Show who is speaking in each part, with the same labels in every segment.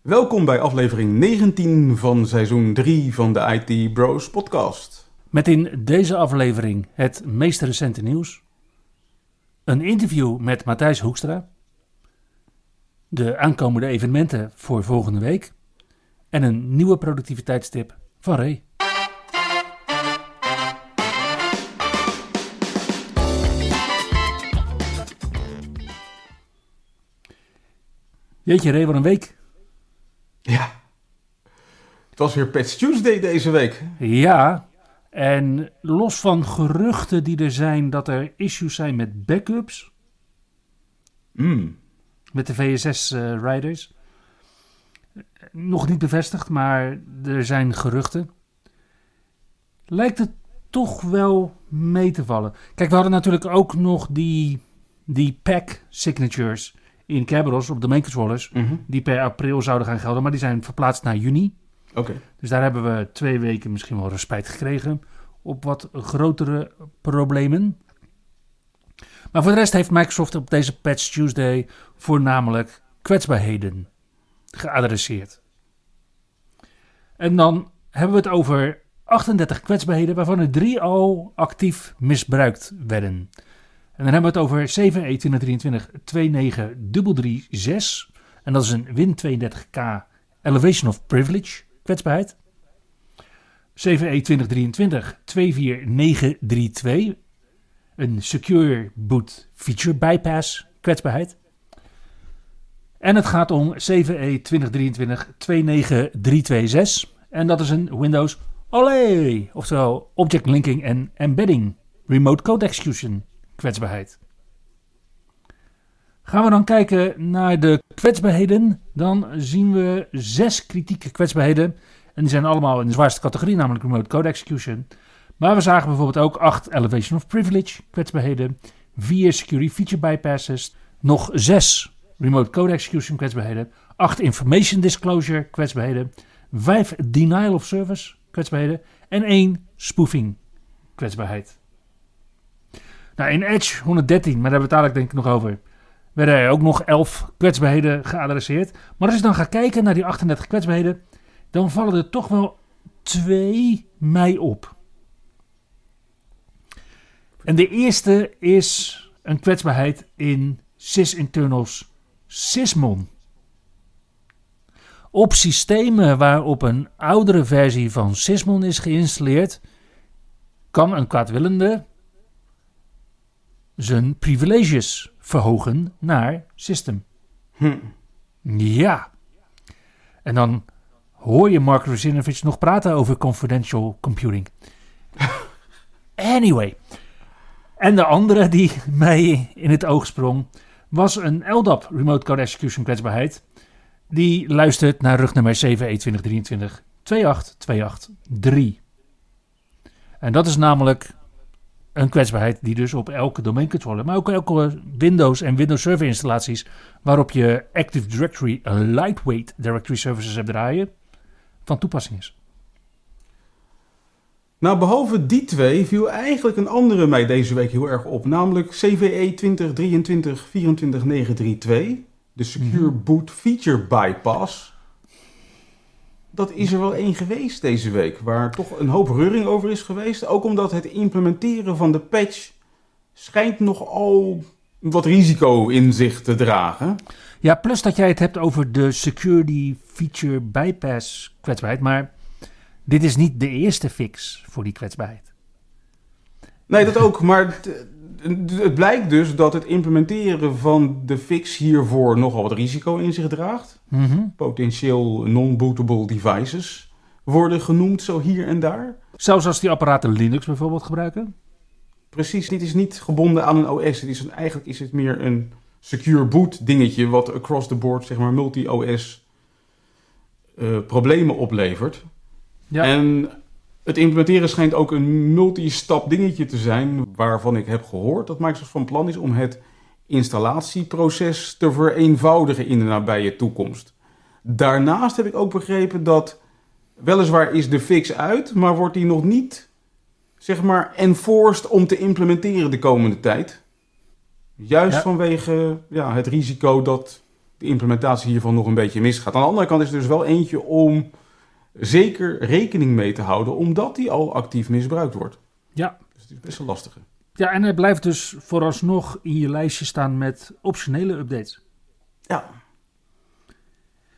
Speaker 1: Welkom bij aflevering 19 van seizoen 3 van de IT Bros podcast.
Speaker 2: Met in deze aflevering het meest recente nieuws. Een interview met Matthijs Hoekstra. De aankomende evenementen voor volgende week. En een nieuwe productiviteitstip van Ray. Jeetje Ray, wat een week.
Speaker 1: Ja. Het was weer Patch Tuesday deze week.
Speaker 2: Ja, en los van geruchten die er zijn dat er issues zijn met backups.
Speaker 1: Mm.
Speaker 2: Met de VSS-riders. nog niet bevestigd, maar er zijn geruchten. Lijkt het toch wel mee te vallen. Kijk, we hadden natuurlijk ook nog die, die pack signatures in Kerberos op de main controllers.
Speaker 1: Mhm.
Speaker 2: Die per april zouden gaan gelden, maar die zijn verplaatst naar juni.
Speaker 1: Oké.
Speaker 2: Dus daar hebben we twee weken misschien wel respijt gekregen op wat grotere problemen. Maar voor de rest heeft Microsoft op deze Patch Tuesday voornamelijk kwetsbaarheden geadresseerd. En dan hebben we het over 38 kwetsbaarheden, waarvan er drie al actief misbruikt werden. En dan hebben we het over 7E2023-29336. En dat is een Win32K Elevation of Privilege kwetsbaarheid. 7E2023-24932. Een Secure Boot Feature Bypass kwetsbaarheid. En het gaat om 7E2023-29326. En dat is een Windows Olé, oftewel Object Linking en Embedding Remote Code Execution kwetsbaarheid. Gaan we dan kijken naar de kwetsbaarheden, dan zien we zes kritieke kwetsbaarheden. En die zijn allemaal in de zwaarste categorie, namelijk Remote Code Execution. Maar we zagen bijvoorbeeld ook acht Elevation of Privilege kwetsbaarheden, vier Security Feature Bypasses, nog zes Remote Code Execution kwetsbaarheden, acht Information Disclosure kwetsbaarheden, vijf Denial of Service kwetsbaarheden en één Spoofing kwetsbaarheid. Nou, in Edge 113, maar daar het dadelijk denk ik nog over, werden er ook nog 11 kwetsbaarheden geadresseerd. Maar als je dan gaat kijken naar die 38 kwetsbaarheden, dan vallen er toch wel twee mij op. En de eerste is een kwetsbaarheid in sysinternals Sysmon. Op systemen waarop een oudere versie van Sysmon is geïnstalleerd, kan een kwaadwillende zijn privileges verhogen naar system.
Speaker 1: Hm.
Speaker 2: Ja. En dan hoor je Mark Rusinovich nog praten over confidential computing. Anyway. En de andere die mij in het oog sprong was een LDAP Remote Code Execution kwetsbaarheid. Die luistert naar rugnummer 7E2023 28283. En dat is namelijk een kwetsbaarheid die dus op elke domeincontroller, maar ook elke Windows en Windows Server installaties waarop je Active Directory Lightweight Directory Services hebt draaien, van toepassing is.
Speaker 1: Nou, behalve die twee viel eigenlijk een andere mij deze week heel erg op. Namelijk CVE 2023-24932. De Secure
Speaker 2: Mhm.
Speaker 1: Boot Feature Bypass. Dat is er wel één geweest deze week. Waar toch een hoop reuring over is geweest. Ook omdat het implementeren van de patch schijnt nogal wat risico in zich te dragen.
Speaker 2: Ja, plus dat jij het hebt over de Security Feature Bypass kwetsbaarheid, maar dit is niet de eerste fix voor die kwetsbaarheid.
Speaker 1: Nee, dat ook. Maar het, blijkt dus dat het implementeren van de fix hiervoor nogal wat risico in zich draagt.
Speaker 2: Mhm.
Speaker 1: Potentieel non-bootable devices worden genoemd zo hier en daar.
Speaker 2: Zelfs als die apparaten Linux bijvoorbeeld gebruiken.
Speaker 1: Precies, dit is niet gebonden aan een OS. Is een, eigenlijk is het meer een secure boot dingetje wat across the board, zeg maar multi-OS eh, problemen oplevert.
Speaker 2: Ja.
Speaker 1: En het implementeren schijnt ook een multi-stap dingetje te zijn, waarvan ik heb gehoord dat Microsoft van plan is om het installatieproces te vereenvoudigen in de nabije toekomst. Daarnaast heb ik ook begrepen dat weliswaar is de fix uit, maar wordt die nog niet zeg maar enforced om te implementeren de komende tijd. Juist
Speaker 2: Ja.
Speaker 1: vanwege ja, het risico dat de implementatie hiervan nog een beetje misgaat. Aan de andere kant is er dus wel eentje om zeker rekening mee te houden, omdat die al actief misbruikt wordt.
Speaker 2: Ja.
Speaker 1: Dus het is best een lastige.
Speaker 2: Ja, en hij blijft dus vooralsnog in je lijstje staan met optionele updates.
Speaker 1: Ja.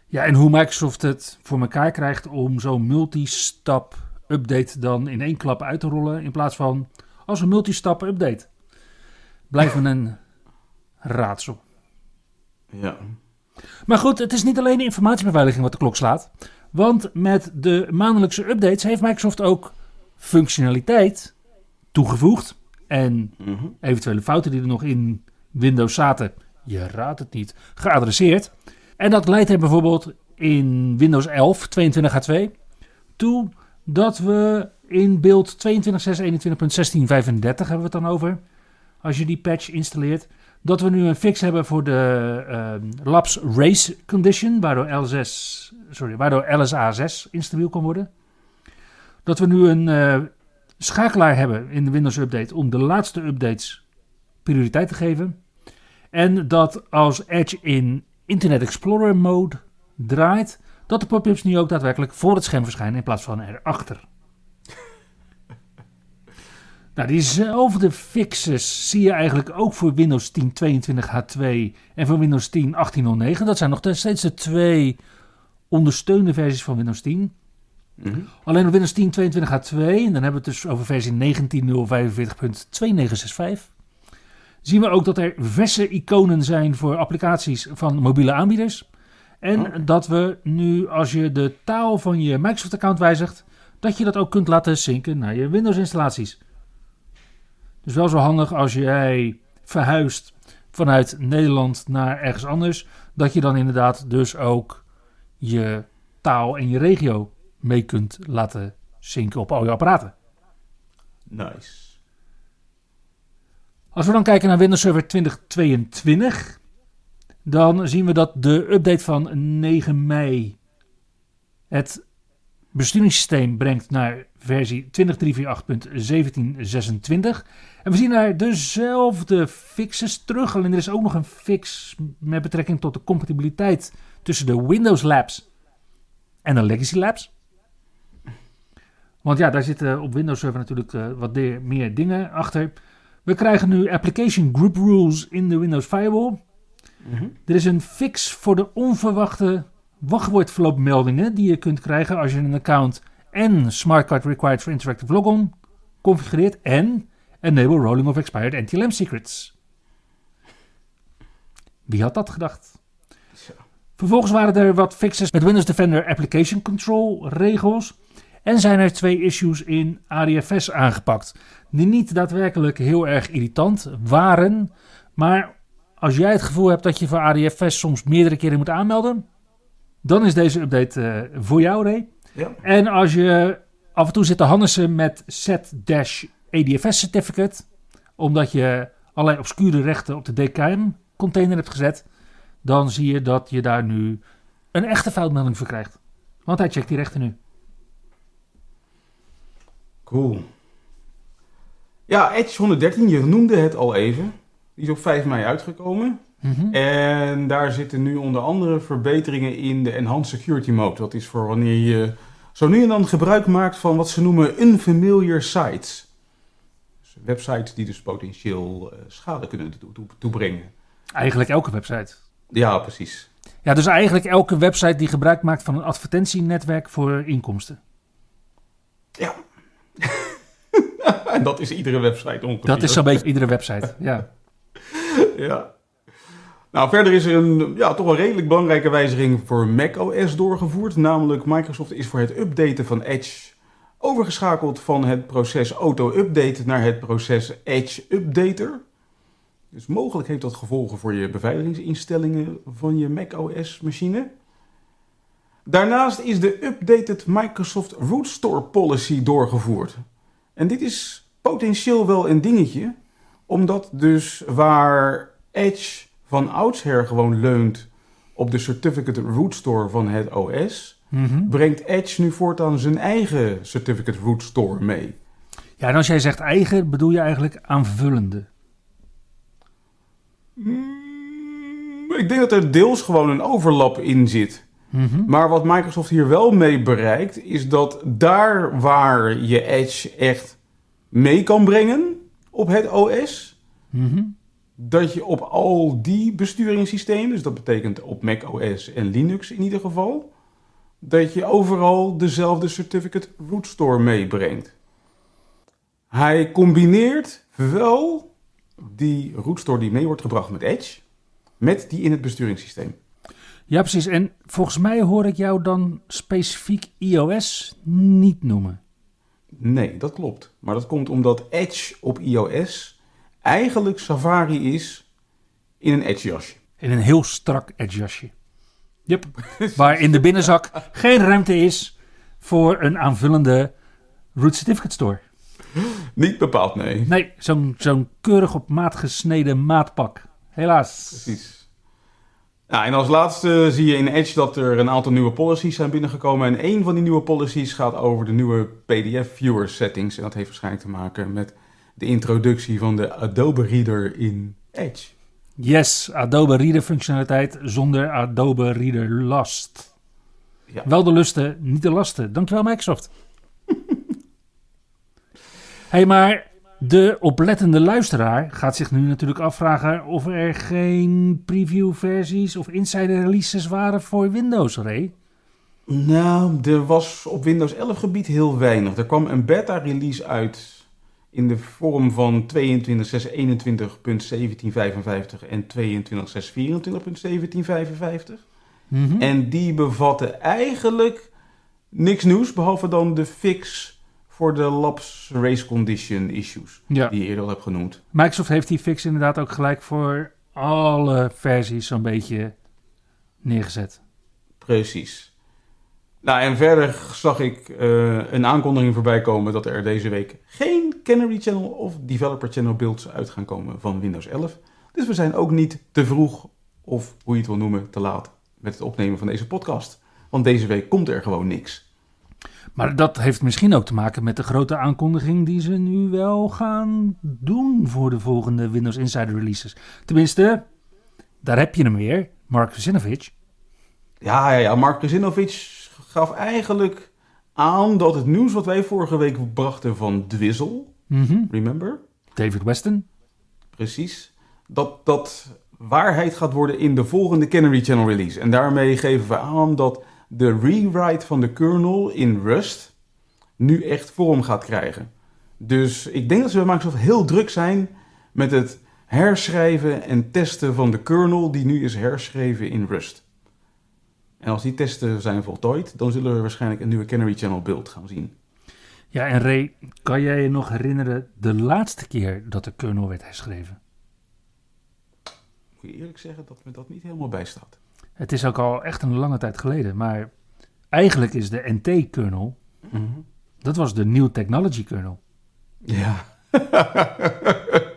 Speaker 2: Ja, en hoe Microsoft het voor elkaar krijgt om zo'n multistap update dan in één klap uit te rollen in plaats van als een multistap update. Blijft me een raadsel.
Speaker 1: Ja.
Speaker 2: Maar goed, het is niet alleen de informatiebeveiliging wat de klok slaat. Want met de maandelijkse updates heeft Microsoft ook functionaliteit toegevoegd. En
Speaker 1: Mhm.
Speaker 2: eventuele fouten die er nog in Windows zaten, je raadt het niet, geadresseerd. En dat leidt er bijvoorbeeld in Windows 11 22H2 toe dat we in beeld 22.6.21.1635 hebben we het dan over, als je die patch installeert, dat we nu een fix hebben voor de ehm, Labs Race Condition, waardoor, L6, sorry, waardoor LSA 6 instabiel kan worden. Dat we nu een eh, schakelaar hebben in de Windows Update om de laatste updates prioriteit te geven. En dat als Edge in Internet Explorer mode draait, dat de pop-ups nu ook daadwerkelijk voor het scherm verschijnen in plaats van erachter. Nou, diezelfde fixes zie je eigenlijk ook voor Windows 10 22H2 en voor Windows 10 1809. Dat zijn nog steeds de twee ondersteunde versies van Windows 10.
Speaker 1: Mhm.
Speaker 2: Alleen op Windows 10 22H2, en dan hebben we het dus over versie 19.045.2965, zien we ook dat er verse iconen zijn voor applicaties van mobiele aanbieders. En
Speaker 1: Oh.
Speaker 2: dat we nu, als je de taal van je Microsoft-account wijzigt, dat je dat ook kunt laten zinken naar je Windows-installaties. Dus wel zo handig als jij verhuist vanuit Nederland naar ergens anders, dat je dan inderdaad dus ook je taal en je regio mee kunt laten zinken op al je apparaten.
Speaker 1: Nice.
Speaker 2: Als we dan kijken naar Windows Server 2022, dan zien we dat de update van 9 mei het besturingssysteem brengt naar versie 20.348.1726. En we zien daar dezelfde fixes terug, alleen er is ook nog een fix met betrekking tot de compatibiliteit tussen de Windows Labs en de Legacy Labs. Want ja, daar zitten op Windows Server natuurlijk eh, wat meer dingen achter. We krijgen nu application group rules in de Windows Firewall.
Speaker 1: Mhm.
Speaker 2: Er is een fix voor de onverwachte wachtwoordverloopmeldingen die je kunt krijgen als je een account en smartcard required for interactive logon configureert en enable rolling of expired NTLM secrets. Wie had dat gedacht?
Speaker 1: Zo.
Speaker 2: Vervolgens waren er wat fixes met Windows Defender Application Control regels. En zijn er twee issues in ADFS aangepakt. Die niet daadwerkelijk heel erg irritant waren. Maar als jij het gevoel hebt dat je voor ADFS soms meerdere keren moet aanmelden. Dan is deze update eh, voor jou, Ray.
Speaker 1: Ja.
Speaker 2: En als je af en toe zit te hannissen met set-ADFS certificate. Omdat je allerlei obscure rechten op de DKM container hebt gezet. Dan zie je dat je daar nu een echte foutmelding voor krijgt. Want hij checkt die rechten nu.
Speaker 1: Cool. Ja, Edge 113, je noemde het al even. Die is op 5 mei uitgekomen.
Speaker 2: Mhm.
Speaker 1: En daar zitten nu onder andere verbeteringen in de Enhanced Security Mode. Dat is voor wanneer je zo nu en dan gebruik maakt van wat ze noemen unfamiliar sites. Dus websites die dus potentieel eh, schade kunnen toe- toe- toebrengen.
Speaker 2: Eigenlijk elke website.
Speaker 1: Ja, precies.
Speaker 2: Ja, dus eigenlijk elke website die gebruik maakt van een advertentienetwerk voor inkomsten.
Speaker 1: Ja. en dat is iedere website ongeveer.
Speaker 2: Dat is zo'n beetje iedere website. Ja.
Speaker 1: Ja. Nou, verder is er een ja, toch wel redelijk belangrijke wijziging voor macOS doorgevoerd. Namelijk, Microsoft is voor het updaten van Edge overgeschakeld van het proces auto-update naar het proces Edge Updater. Dus mogelijk heeft dat gevolgen voor je beveiligingsinstellingen van je macOS-machine. Daarnaast is de updated Microsoft Root Store policy doorgevoerd. En dit is potentieel wel een dingetje, omdat dus waar Edge van oudsher gewoon leunt op de Certificate Root Store van het OS,
Speaker 2: Mhm.
Speaker 1: brengt Edge nu voortaan zijn eigen Certificate Root Store mee.
Speaker 2: Ja, en als jij zegt eigen, bedoel je eigenlijk aanvullende.
Speaker 1: Mm, Ik denk dat er deels gewoon een overlap in zit.
Speaker 2: Mhm.
Speaker 1: Maar wat Microsoft hier wel mee bereikt, is dat daar waar je Edge echt mee kan brengen op het OS,
Speaker 2: Mhm.
Speaker 1: Dat je op al die besturingssystemen, dus dat betekent op Mac OS en Linux in ieder geval, dat je overal dezelfde certificate root store meebrengt. Hij combineert wel die root store die mee wordt gebracht met Edge, met die in het besturingssysteem.
Speaker 2: Ja, precies. En volgens mij hoor ik jou dan specifiek iOS niet noemen.
Speaker 1: Nee, dat klopt. Maar dat komt omdat Edge op iOS eigenlijk Safari is in een Edge jasje.
Speaker 2: In een heel strak edge jasje. Yep. Waar in de binnenzak geen ruimte is voor een aanvullende root certificate store.
Speaker 1: Niet bepaald, nee.
Speaker 2: Nee, zo'n zo'n keurig op maat gesneden maatpak. Helaas.
Speaker 1: Precies. Nou, en als laatste zie je in Edge dat er een aantal nieuwe policies zijn binnengekomen. En een van die nieuwe policies gaat over de nieuwe PDF-viewer settings. En dat heeft waarschijnlijk te maken met de introductie van de Adobe Reader in Edge.
Speaker 2: Yes, Adobe Reader functionaliteit zonder Adobe Reader last.
Speaker 1: Ja.
Speaker 2: Wel de lusten, niet de lasten. Dankjewel Microsoft. hey, maar de oplettende luisteraar gaat zich nu natuurlijk afvragen of er geen preview versies of insider releases waren voor Windows, Ray.
Speaker 1: Nou, er was op Windows 11 gebied heel weinig. Er kwam een beta-release uit in de vorm van 22.621.1755 en 22.624.1755.
Speaker 2: Mhm.
Speaker 1: En die bevatte eigenlijk niks nieuws, behalve dan de fix voor de Labs Race Condition issues,
Speaker 2: Ja.
Speaker 1: die je eerder al hebt genoemd.
Speaker 2: Microsoft heeft die fix inderdaad ook gelijk voor alle versies zo'n beetje neergezet.
Speaker 1: Precies. Nou, en verder zag ik eh, een aankondiging voorbij komen dat er deze week geen Canary Channel of Developer Channel builds uit gaan komen van Windows 11. Dus we zijn ook niet te vroeg, of hoe je het wil noemen, te laat met het opnemen van deze podcast. Want deze week komt er gewoon niks.
Speaker 2: Maar dat heeft misschien ook te maken met de grote aankondiging die ze nu wel gaan doen voor de volgende Windows Insider releases. Tenminste, daar heb je hem weer, Mark Zinovich.
Speaker 1: Ja, ja, ja. Mark Krasinovic gaf eigenlijk aan dat het nieuws wat wij vorige week brachten van Dwizzle,
Speaker 2: Mhm.
Speaker 1: remember?
Speaker 2: David Weston.
Speaker 1: Precies. Dat dat waarheid gaat worden in de volgende Canary Channel release. En daarmee geven we aan dat de rewrite van de kernel in Rust nu echt vorm gaat krijgen. Dus ik denk dat ze bij Microsoft heel druk zijn met het herschrijven en testen van de kernel die nu is herschreven in Rust. En als die testen zijn voltooid, dan zullen we waarschijnlijk een nieuwe Canary Channel build gaan zien.
Speaker 2: Ja, en Ray, kan jij je nog herinneren de laatste keer dat de kernel werd herschreven?
Speaker 1: Moet je eerlijk zeggen dat me dat niet helemaal bijstaat.
Speaker 2: Het is ook al echt een lange tijd geleden, maar eigenlijk is de NT-kernel, dat was de New Technology kernel.
Speaker 1: Ja.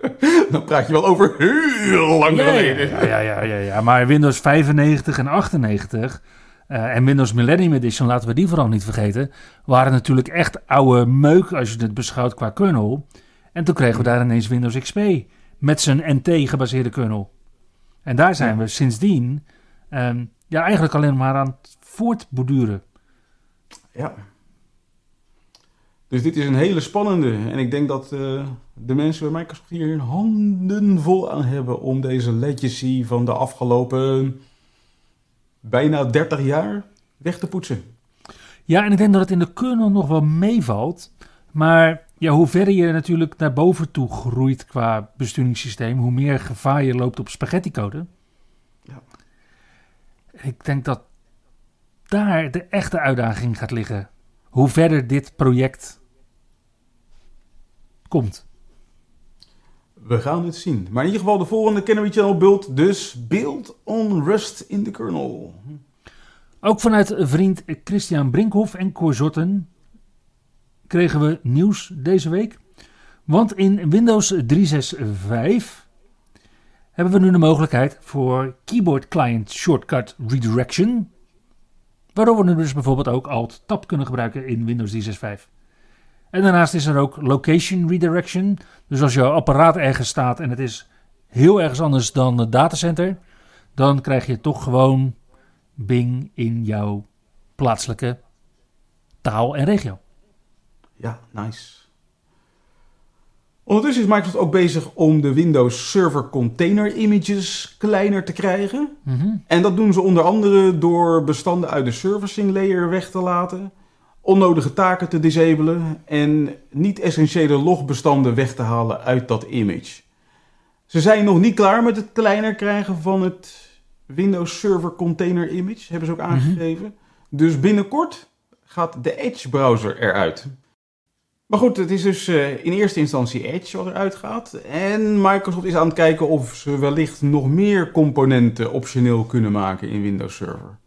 Speaker 1: Dan praat je wel over heel lang geleden.
Speaker 2: Ja, ja, ja, ja, ja. Maar Windows 95 en 98 eh, en Windows Millennium Edition, laten we die vooral niet vergeten, waren natuurlijk echt oude meuk als je het beschouwt qua kernel. En toen kregen we daar ineens Windows XP met zijn NT-gebaseerde kernel. En daar zijn we sindsdien ehm, ja, eigenlijk alleen maar aan het voortborduren.
Speaker 1: Ja. Dus dit is een hele spannende. En ik denk dat eh, de mensen bij Microsoft hier hun handen vol aan hebben om deze legacy van de afgelopen bijna 30 jaar weg te poetsen.
Speaker 2: Ja, en ik denk dat het in de kernel nog wel meevalt. Maar ja, hoe verder je natuurlijk naar boven toe groeit qua besturingssysteem, hoe meer gevaar je loopt op spaghetti-code.
Speaker 1: Ja.
Speaker 2: Ik denk dat daar de echte uitdaging gaat liggen. Hoe verder dit project komt.
Speaker 1: We gaan het zien. Maar in ieder geval de volgende Canary Channel build. Dus build on Rust in the kernel.
Speaker 2: Ook vanuit vriend Christian Brinkhoff en Corzotten kregen we nieuws deze week. Want in Windows 365 hebben we nu de mogelijkheid voor Keyboard Client Shortcut Redirection. Waardoor we nu dus bijvoorbeeld ook Alt-Tab kunnen gebruiken in Windows 365. En daarnaast is er ook Location Redirection. Dus als jouw apparaat ergens staat en het is heel ergens anders dan het datacenter, dan krijg je toch gewoon Bing in jouw plaatselijke taal en regio.
Speaker 1: Ja, nice. Ondertussen is Microsoft ook bezig om de Windows Server Container Images kleiner te krijgen.
Speaker 2: Mhm.
Speaker 1: En dat doen ze onder andere door bestanden uit de servicing layer weg te laten, onnodige taken te disabelen en niet-essentiële logbestanden weg te halen uit dat image. Ze zijn nog niet klaar met het kleiner krijgen van het Windows Server Container Image, hebben ze ook aangegeven. Dus binnenkort gaat de Edge browser eruit. Maar goed, het is dus eh, in eerste instantie Edge wat eruit gaat. En Microsoft is aan het kijken of ze wellicht nog meer componenten optioneel kunnen maken in Windows Server.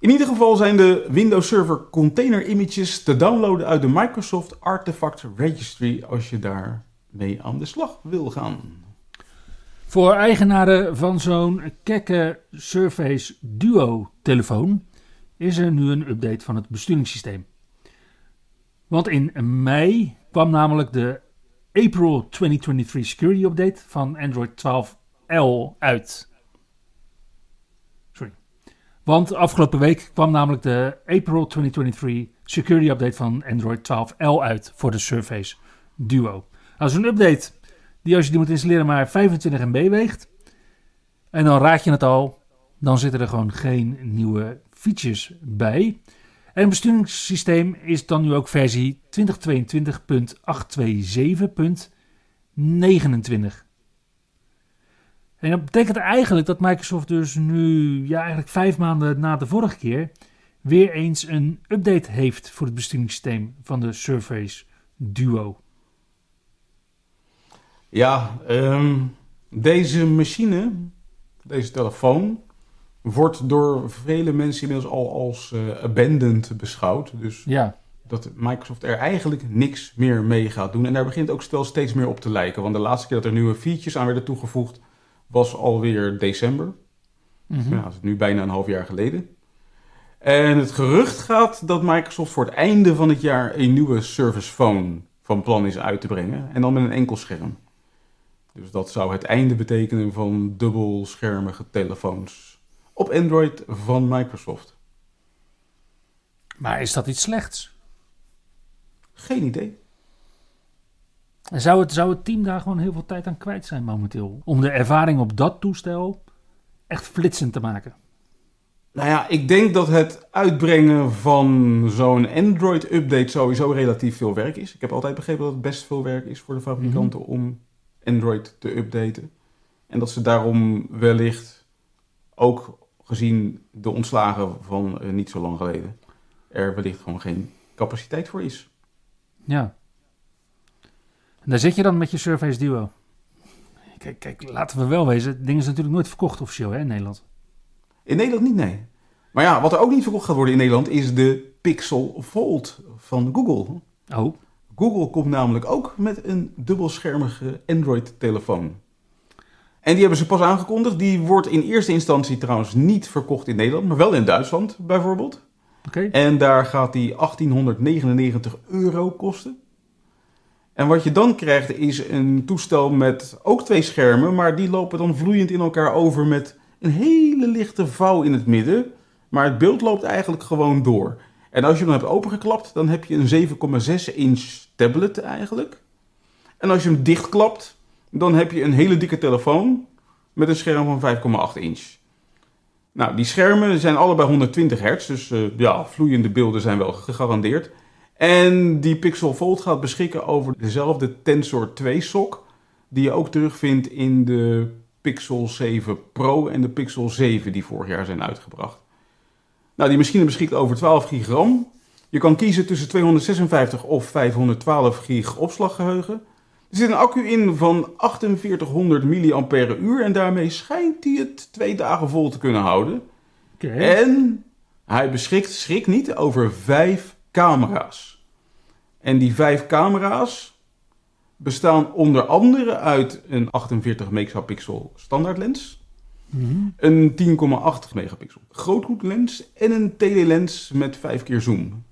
Speaker 1: In ieder geval zijn de Windows Server Container Images te downloaden uit de Microsoft Artifact Registry als je daarmee aan de slag wil gaan.
Speaker 2: Voor eigenaren van zo'n kekke Surface Duo telefoon is er nu een update van het besturingssysteem. Want in mei kwam namelijk de April 2023 Security Update van Android 12L uit. Want afgelopen week kwam namelijk de April 2023 Security Update van Android 12L uit voor de Surface Duo. Is een update die als je die moet installeren maar 25 MB weegt. En dan raad je het al, dan zitten er gewoon geen nieuwe features bij. En het besturingssysteem is dan nu ook versie 2022.827.29. En dat betekent eigenlijk dat Microsoft dus nu, ja eigenlijk vijf maanden na de vorige keer, weer eens een update heeft voor het besturingssysteem van de Surface Duo.
Speaker 1: Ja, ehm, deze machine, deze telefoon, wordt door vele mensen inmiddels al als eh, abandoned beschouwd. Dus
Speaker 2: Ja,
Speaker 1: dat Microsoft er eigenlijk niks meer mee gaat doen. En daar begint ook steeds meer op te lijken. Want de laatste keer dat er nieuwe features aan werden toegevoegd, was alweer december. Ja, dat is nu bijna een half jaar geleden. En het gerucht gaat dat Microsoft voor het einde van het jaar een nieuwe Surface Phone van plan is uit te brengen. En dan met een enkel scherm. Dus dat zou het einde betekenen van dubbelschermige telefoons op Android van Microsoft.
Speaker 2: maar is dat iets slechts?
Speaker 1: Geen idee.
Speaker 2: En zou het, zou het team daar gewoon heel veel tijd aan kwijt zijn momenteel? Om de ervaring op dat toestel echt flitsend te maken.
Speaker 1: Nou ja, ik denk dat het uitbrengen van zo'n Android-update sowieso relatief veel werk is. Ik heb altijd begrepen dat het best veel werk is voor de fabrikanten om Android te updaten. En dat ze daarom wellicht, ook gezien de ontslagen van eh, niet zo lang geleden, er wellicht gewoon geen capaciteit voor is.
Speaker 2: Ja. En daar zit je dan met je Surface Duo. Kijk, kijk, laten we wel wezen. Het ding is natuurlijk nooit verkocht officieel hè, in Nederland.
Speaker 1: In Nederland niet, nee. Maar ja, wat er ook niet verkocht gaat worden in Nederland is de Pixel Fold van Google.
Speaker 2: Oh,
Speaker 1: Google komt namelijk ook met een dubbelschermige Android-telefoon. En die hebben ze pas aangekondigd. Die wordt in eerste instantie trouwens niet verkocht in Nederland, maar wel in Duitsland bijvoorbeeld.
Speaker 2: oké.
Speaker 1: En daar gaat die 1899 euro kosten. En wat je dan krijgt is een toestel met ook twee schermen, maar die lopen dan vloeiend in elkaar over met een hele lichte vouw in het midden. Maar het beeld loopt eigenlijk gewoon door. En als je hem hebt opengeklapt, dan heb je een 7,6 inch tablet eigenlijk. En als je hem dichtklapt, dan heb je een hele dikke telefoon met een scherm van 5,8 inch. Nou, die schermen zijn allebei 120 hertz, dus eh, ja, vloeiende beelden zijn wel gegarandeerd. En die Pixel Fold gaat beschikken over dezelfde Tensor 2 SoC, die je ook terugvindt in de Pixel 7 Pro en de Pixel 7 die vorig jaar zijn uitgebracht. Nou, die machine beschikt over 12 gigram. Je kan kiezen tussen 256 of 512 gig opslaggeheugen. Er zit een accu in van 4800 mAh en daarmee schijnt hij het twee dagen vol te kunnen houden. En Hij beschikt, schrik niet, over vijf camera's. En die vijf camera's bestaan onder andere uit een 48 megapixel standaardlens, een 10,8 megapixel groothoedlens en een telelens met 5 keer zoom.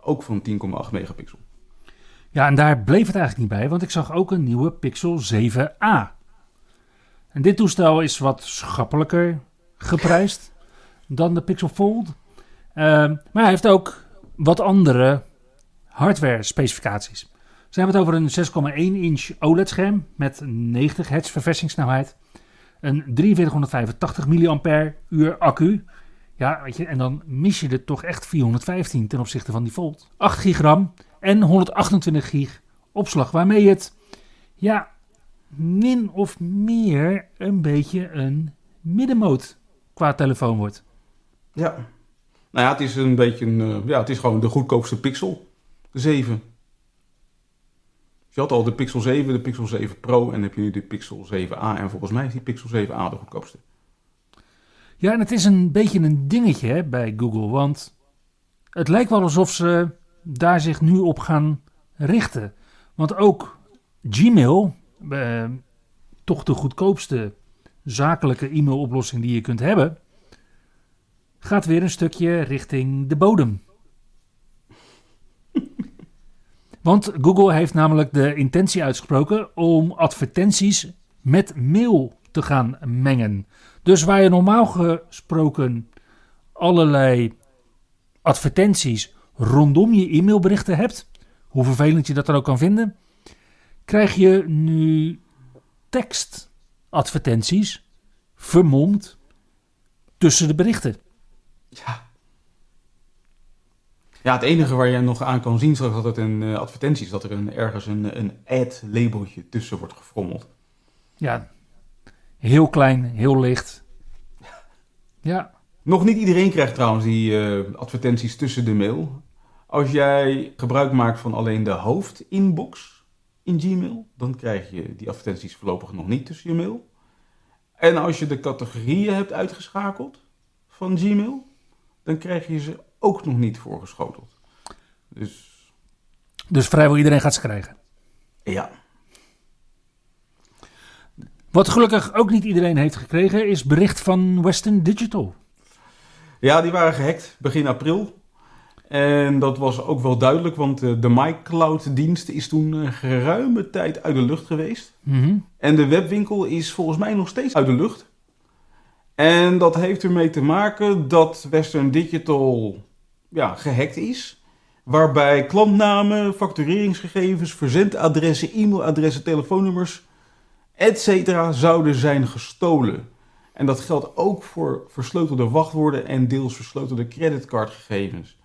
Speaker 1: Ook van 10,8 megapixel.
Speaker 2: Ja, en daar bleef het eigenlijk niet bij, want ik zag ook een nieuwe Pixel 7a. En dit toestel is wat schappelijker geprijsd dan de Pixel Fold. Ehm, maar hij heeft ook wat andere hardware specificaties. Ze hebben het over een 6,1 inch OLED-scherm met 90 hertz verversingssnelheid. Een 4385 mAh accu. Ja, weet je, en dan mis je er toch echt 415 ten opzichte van die Fold. 8 gigram en 128 gig opslag, waarmee het, ja, min of meer een beetje een middenmoot qua telefoon wordt.
Speaker 1: Ja. Nou ja, het is een beetje een, eh, ja, het is gewoon de goedkoopste Pixel. De 7. Je had al de Pixel 7, de Pixel 7 Pro en dan heb je nu de Pixel 7a. En volgens mij is die Pixel 7a de goedkoopste.
Speaker 2: Ja, en het is een beetje een dingetje hè, bij Google, want het lijkt wel alsof ze daar zich nu op gaan richten. Want ook Gmail, eh, toch de goedkoopste zakelijke e-mailoplossing die je kunt hebben, gaat weer een stukje richting de bodem. Want Google heeft namelijk de intentie uitgesproken om advertenties met mail te gaan mengen. Dus waar je normaal gesproken allerlei advertenties rondom je e-mailberichten hebt, hoe vervelend je dat er ook kan vinden, krijg je nu tekstadvertenties vermomd tussen de berichten.
Speaker 1: Ja. Ja, het enige waar je nog aan kan zien straks dat het een uh, advertentie is, dat er een, ergens een, een ad-labeltje tussen wordt gefrommeld.
Speaker 2: Ja, heel klein, heel licht. Ja.
Speaker 1: Nog niet iedereen krijgt trouwens die uh, advertenties tussen de mail. Als jij gebruik maakt van alleen de hoofdinbox in Gmail, dan krijg je die advertenties voorlopig nog niet tussen je mail. En als je de categorieën hebt uitgeschakeld van Gmail, dan krijg je ze ook nog niet voorgeschoteld. Dus,
Speaker 2: dus vrijwel iedereen gaat ze krijgen.
Speaker 1: Ja.
Speaker 2: Wat gelukkig ook niet iedereen heeft gekregen, is bericht van Western Digital.
Speaker 1: Ja, die waren gehackt begin april. En dat was ook wel duidelijk, want eh, de MyCloud-dienst is toen eh, geruime tijd uit de lucht geweest.
Speaker 2: Mm -hmm.
Speaker 1: En de webwinkel is volgens mij nog steeds uit de lucht. En dat heeft ermee te maken dat Western Digital ja, gehackt is. Waarbij klantnamen, factureringsgegevens, verzendadressen, e-mailadressen, telefoonnummers, etc. zouden zijn gestolen. En dat geldt ook voor versleutelde wachtwoorden en deels versleutelde creditcardgegevens.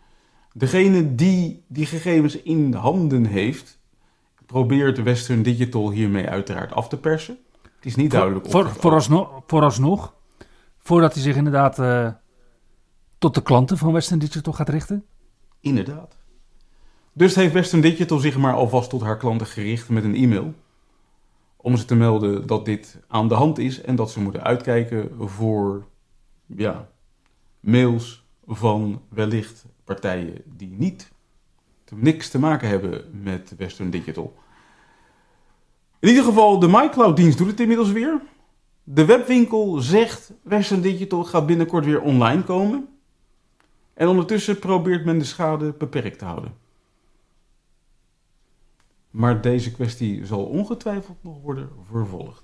Speaker 1: Degene die die gegevens in handen heeft, probeert Western Digital hiermee uiteraard af te persen. Het is niet duidelijk.
Speaker 2: Voor, voor, vooralsnog, vooralsnog, voordat hij zich inderdaad uh, tot de klanten van Western Digital gaat richten?
Speaker 1: Inderdaad. Dus heeft Western Digital zich maar alvast tot haar klanten gericht met een e-mail. Om ze te melden dat dit aan de hand is en dat ze moeten uitkijken voor ja, mails van wellicht partijen die niet niks te maken hebben met Western Digital. In ieder geval, de MyCloud-dienst doet het inmiddels weer. De webwinkel zegt Western Digital gaat binnenkort weer online komen. En ondertussen probeert men de schade beperkt te houden. Maar deze kwestie zal ongetwijfeld nog worden vervolgd.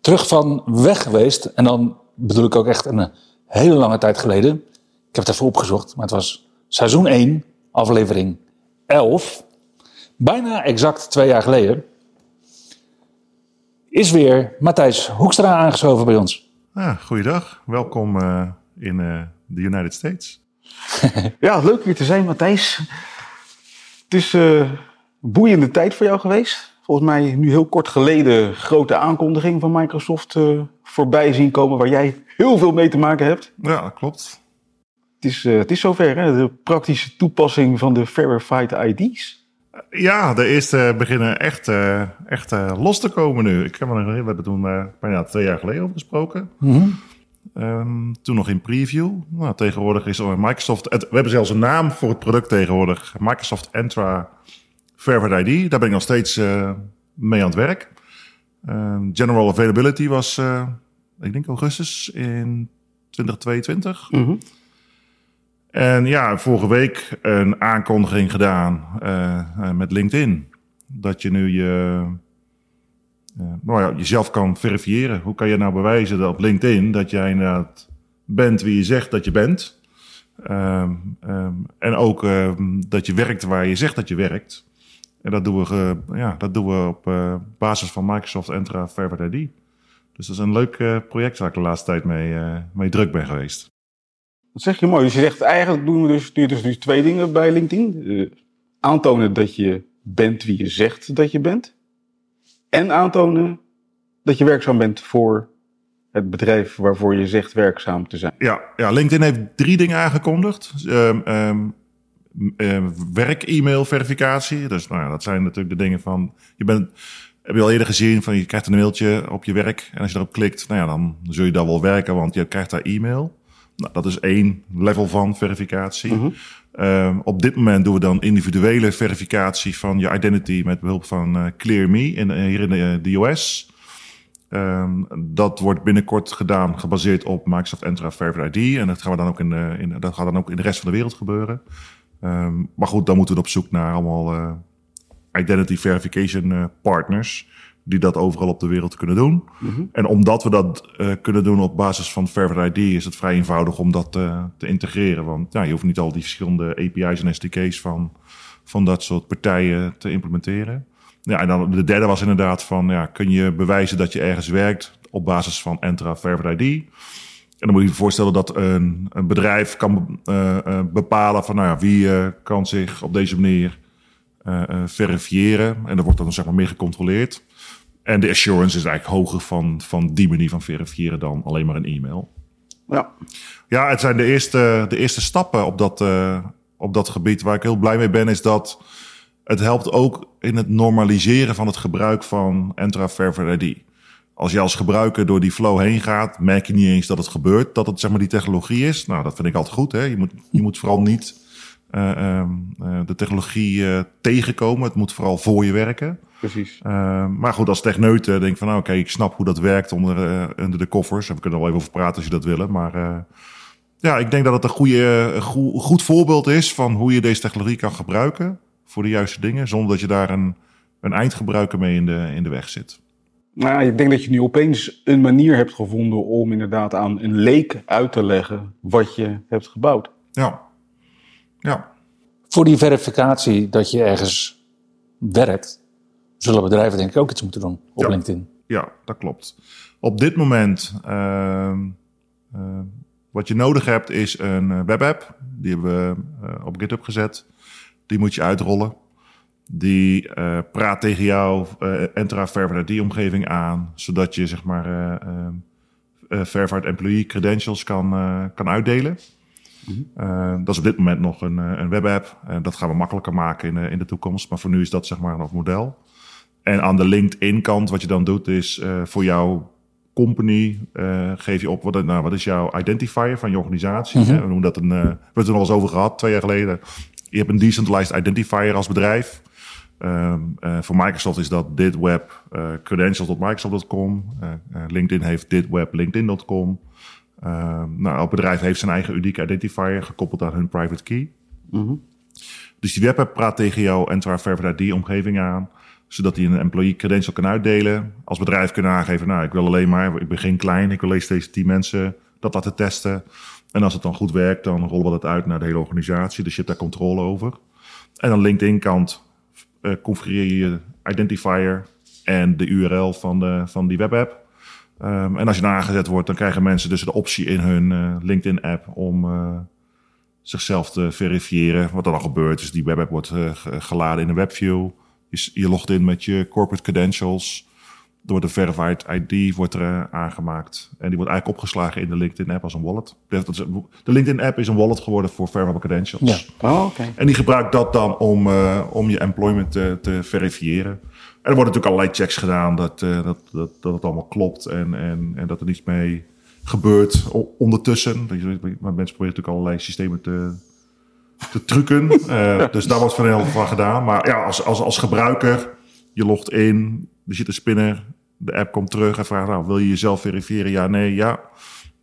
Speaker 2: Terug van weg geweest, en dan bedoel ik ook echt een hele lange tijd geleden. Ik heb het even opgezocht, maar het was seizoen 1, aflevering 11. Bijna exact twee jaar geleden is weer Matthijs Hoekstra aangeschoven bij ons.
Speaker 3: Ja, goeiedag. Welkom uh, in uh, de United States.
Speaker 1: ja, leuk hier te zijn, Matthijs. Het is uh, een boeiende tijd voor jou geweest. Volgens mij nu heel kort geleden grote aankondiging van Microsoft voorbij zien komen... waar jij heel veel mee te maken hebt.
Speaker 3: Ja, dat klopt.
Speaker 1: Het is, het is zover, hè? de praktische toepassing van de Verified ID's.
Speaker 3: Ja, de eerste beginnen echt, eh, echt eh, los te komen nu. Ik heb er, we hebben toen eh, bijna twee jaar geleden over gesproken. Ehm, toen nog in preview. Nou, tegenwoordig is Microsoft... het- we hebben zelfs een naam voor het product tegenwoordig. Microsoft Entra Verified ID. Daar ben ik nog steeds eh, mee aan het werk. Ehm, General Availability was, eh, ik denk augustus in 2022. En ja, vorige week een aankondiging gedaan eh, eh, met LinkedIn. Dat je nu je, eh, nou ja, jezelf kan verifiëren. Hoe kan je nou bewijzen dat op LinkedIn dat jij inderdaad bent wie je zegt dat je bent? Ehm, ehm, en ook ehm, dat je werkt waar je zegt dat je werkt. En dat doen we, ja, dat doen we op basis van Microsoft Entra Verified ID. Dus dat is een leuk project waar ik de laatste tijd mee, mee druk ben geweest.
Speaker 4: Dat zeg je mooi. Dus je zegt eigenlijk doen we dus, dus twee dingen bij LinkedIn. Eh, aantonen dat je bent wie je zegt dat je bent. En aantonen dat je werkzaam bent voor het bedrijf waarvoor je zegt werkzaam te zijn.
Speaker 3: Ja, ja, LinkedIn heeft drie dingen aangekondigd. Ehm ehm, ehm, werk-e-mail verificatie. Dus nou ja, dat zijn natuurlijk de dingen van... Je bent, heb je al eerder gezien, van je krijgt een mailtje op je werk. En als je erop klikt, nou ja, dan zul je daar wel werken, want je krijgt daar e-mail. Nou, dat is één level van verificatie. Ehm, op dit moment doen we dan individuele verificatie van je identity met behulp van eh, ClearMe in, eh, hier in de, de US. Ehm, dat wordt binnenkort gedaan, gebaseerd op Microsoft Entra Verified ID. En dat, gaan we dan ook in de, in, dat gaat dan ook in de rest van de wereld gebeuren. Ehm, maar goed, dan moeten we op zoek naar allemaal eh, identity verification eh, partners. Die dat overal op de wereld kunnen doen. En omdat we dat eh, kunnen doen op basis van Verified ID, is het vrij eenvoudig om dat eh, te integreren. Want ja, je hoeft niet al die verschillende API's en SDK's van, van dat soort partijen te implementeren. Ja, en dan de derde was inderdaad van, ja, kun je bewijzen dat je ergens werkt op basis van Entra Verified ID? En dan moet je je voorstellen dat een, een bedrijf kan eh, bepalen van, nou ja, wie kan zich op deze manier verifiëren. En dat wordt dan zeg maar meer gecontroleerd. En de assurance is eigenlijk hoger van, van die manier van verifiëren dan alleen maar een e-mail.
Speaker 4: Ja,
Speaker 3: Ja, het zijn de eerste, de eerste stappen op dat, eh, op dat gebied. Waar ik heel blij mee ben, is dat het helpt ook in het normaliseren van het gebruik van Entra ID. Als je als gebruiker door die flow heen gaat, merk je niet eens dat het gebeurt, dat het zeg maar die technologie is. Nou, dat vind ik altijd goed. Hè? Je, moet, je moet vooral niet eh, ehm, eh, de technologie tegenkomen. Het moet vooral voor je werken.
Speaker 4: Precies.
Speaker 3: Uh, maar goed, als techneut eh, denk ik van, nou, oké, ik snap hoe dat werkt onder, eh, onder de koffers. En we kunnen er wel even over praten als je dat willen. Maar eh, ja, ik denk dat het een, goede, een goe- goed voorbeeld is van hoe je deze technologie kan gebruiken voor de juiste dingen, zonder dat je daar een, een eindgebruiker mee in de, in de weg zit.
Speaker 4: Nou, ik denk dat je nu opeens een manier hebt gevonden om inderdaad aan een leek uit te leggen wat je hebt gebouwd.
Speaker 3: Ja, ja,
Speaker 2: Voor die verificatie dat je ergens werkt, zullen bedrijven denk ik ook iets moeten doen op
Speaker 3: Ja.
Speaker 2: LinkedIn.
Speaker 3: ja, dat klopt. Op dit moment, ehm, eh, wat je nodig hebt, is een eh, webapp. Die hebben we eh, op GitHub gezet. Die moet je uitrollen. Die eh, praat tegen jou eh Entra Verified ID-omgeving aan, zodat je zeg maar eh, eh, eh, Verified Employee credentials kan, kan uitdelen. Eh, dat is op dit moment nog een, een webapp. En dat gaan we makkelijker maken in, de- in de toekomst. Maar voor nu is dat zeg maar nog model. En aan de LinkedIn-kant, wat je dan doet, is eh, voor jouw company eh, geef je op wat, nou, wat is jouw identifier van je organisatie. hè? We noemen dat een. eh, we hebben het er nog eens over gehad twee jaar geleden. Je hebt een decentralized identifier als bedrijf. Ehm, eh, voor Microsoft is dat dit web credentials.microsoft.com. Eh, eh, LinkedIn heeft dit web linkedin.com. Ehm, nou, elk bedrijf heeft zijn eigen unieke identifier gekoppeld aan hun private key. Dus die webapp praat tegen jouw Entra Verified ID-omgeving aan, zodat hij een employee credential kan uitdelen. Als bedrijf kunnen aangeven, nou, ik wil alleen maar, ik begin klein, ik wil eens deze 10 mensen dat laten testen. En als het dan goed werkt, dan rollen we dat uit naar de hele organisatie. Dus je hebt daar controle over. En aan LinkedIn-kant eh configureer je identifier en de URL van, de, van die webapp. Ehm, en als je dan aangezet wordt, dan krijgen mensen dus de optie in hun eh, LinkedIn-app om eh, zichzelf te verifiëren. Wat er dan gebeurt, is die webapp wordt ge- geladen in een webview. Je, logt in met je corporate credentials. door de verified ID wordt er eh, aangemaakt. En die wordt eigenlijk opgeslagen in de LinkedIn app als een wallet. De, de LinkedIn app is een wallet geworden voor verifiable credentials.
Speaker 2: Ja.
Speaker 4: Oh, oké.
Speaker 3: En die gebruikt dat dan om, eh, om je employment te, te verifiëren. En er worden natuurlijk allerlei checks gedaan dat, eh, dat, dat, dat het allemaal klopt en, en, en dat er niets mee gebeurt ondertussen. Maar mensen proberen natuurlijk allerlei systemen te, te trucken. Eh, dus daar wordt van heel veel van gedaan. Maar ja, als, als, als gebruiker, je logt in, er zit een spinner, de app komt terug en vraagt, nou, wil je jezelf verifiëren? Ja, nee, ja.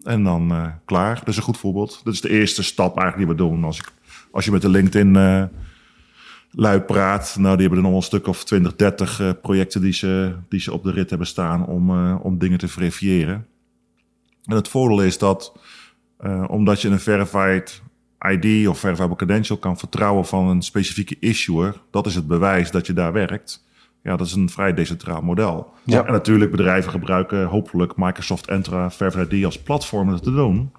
Speaker 3: En dan eh, klaar. Dat is een goed voorbeeld. Dat is de eerste stap eigenlijk die we doen. Als, ik, als je met de LinkedIn eh lui praat, nou, die hebben er nog een stuk of 20, 30 eh, projecten die ze, die ze op de rit hebben staan om, om dingen te verifiëren. En het voordeel is dat, omdat je een verified ID of verifiable credential kan vertrouwen van een specifieke issuer, dat is het bewijs dat je daar werkt. Ja, dat is een vrij decentraal model.
Speaker 4: Ja.
Speaker 3: En natuurlijk, bedrijven gebruiken hopelijk Microsoft Entra Verified ID als platform om dat te doen.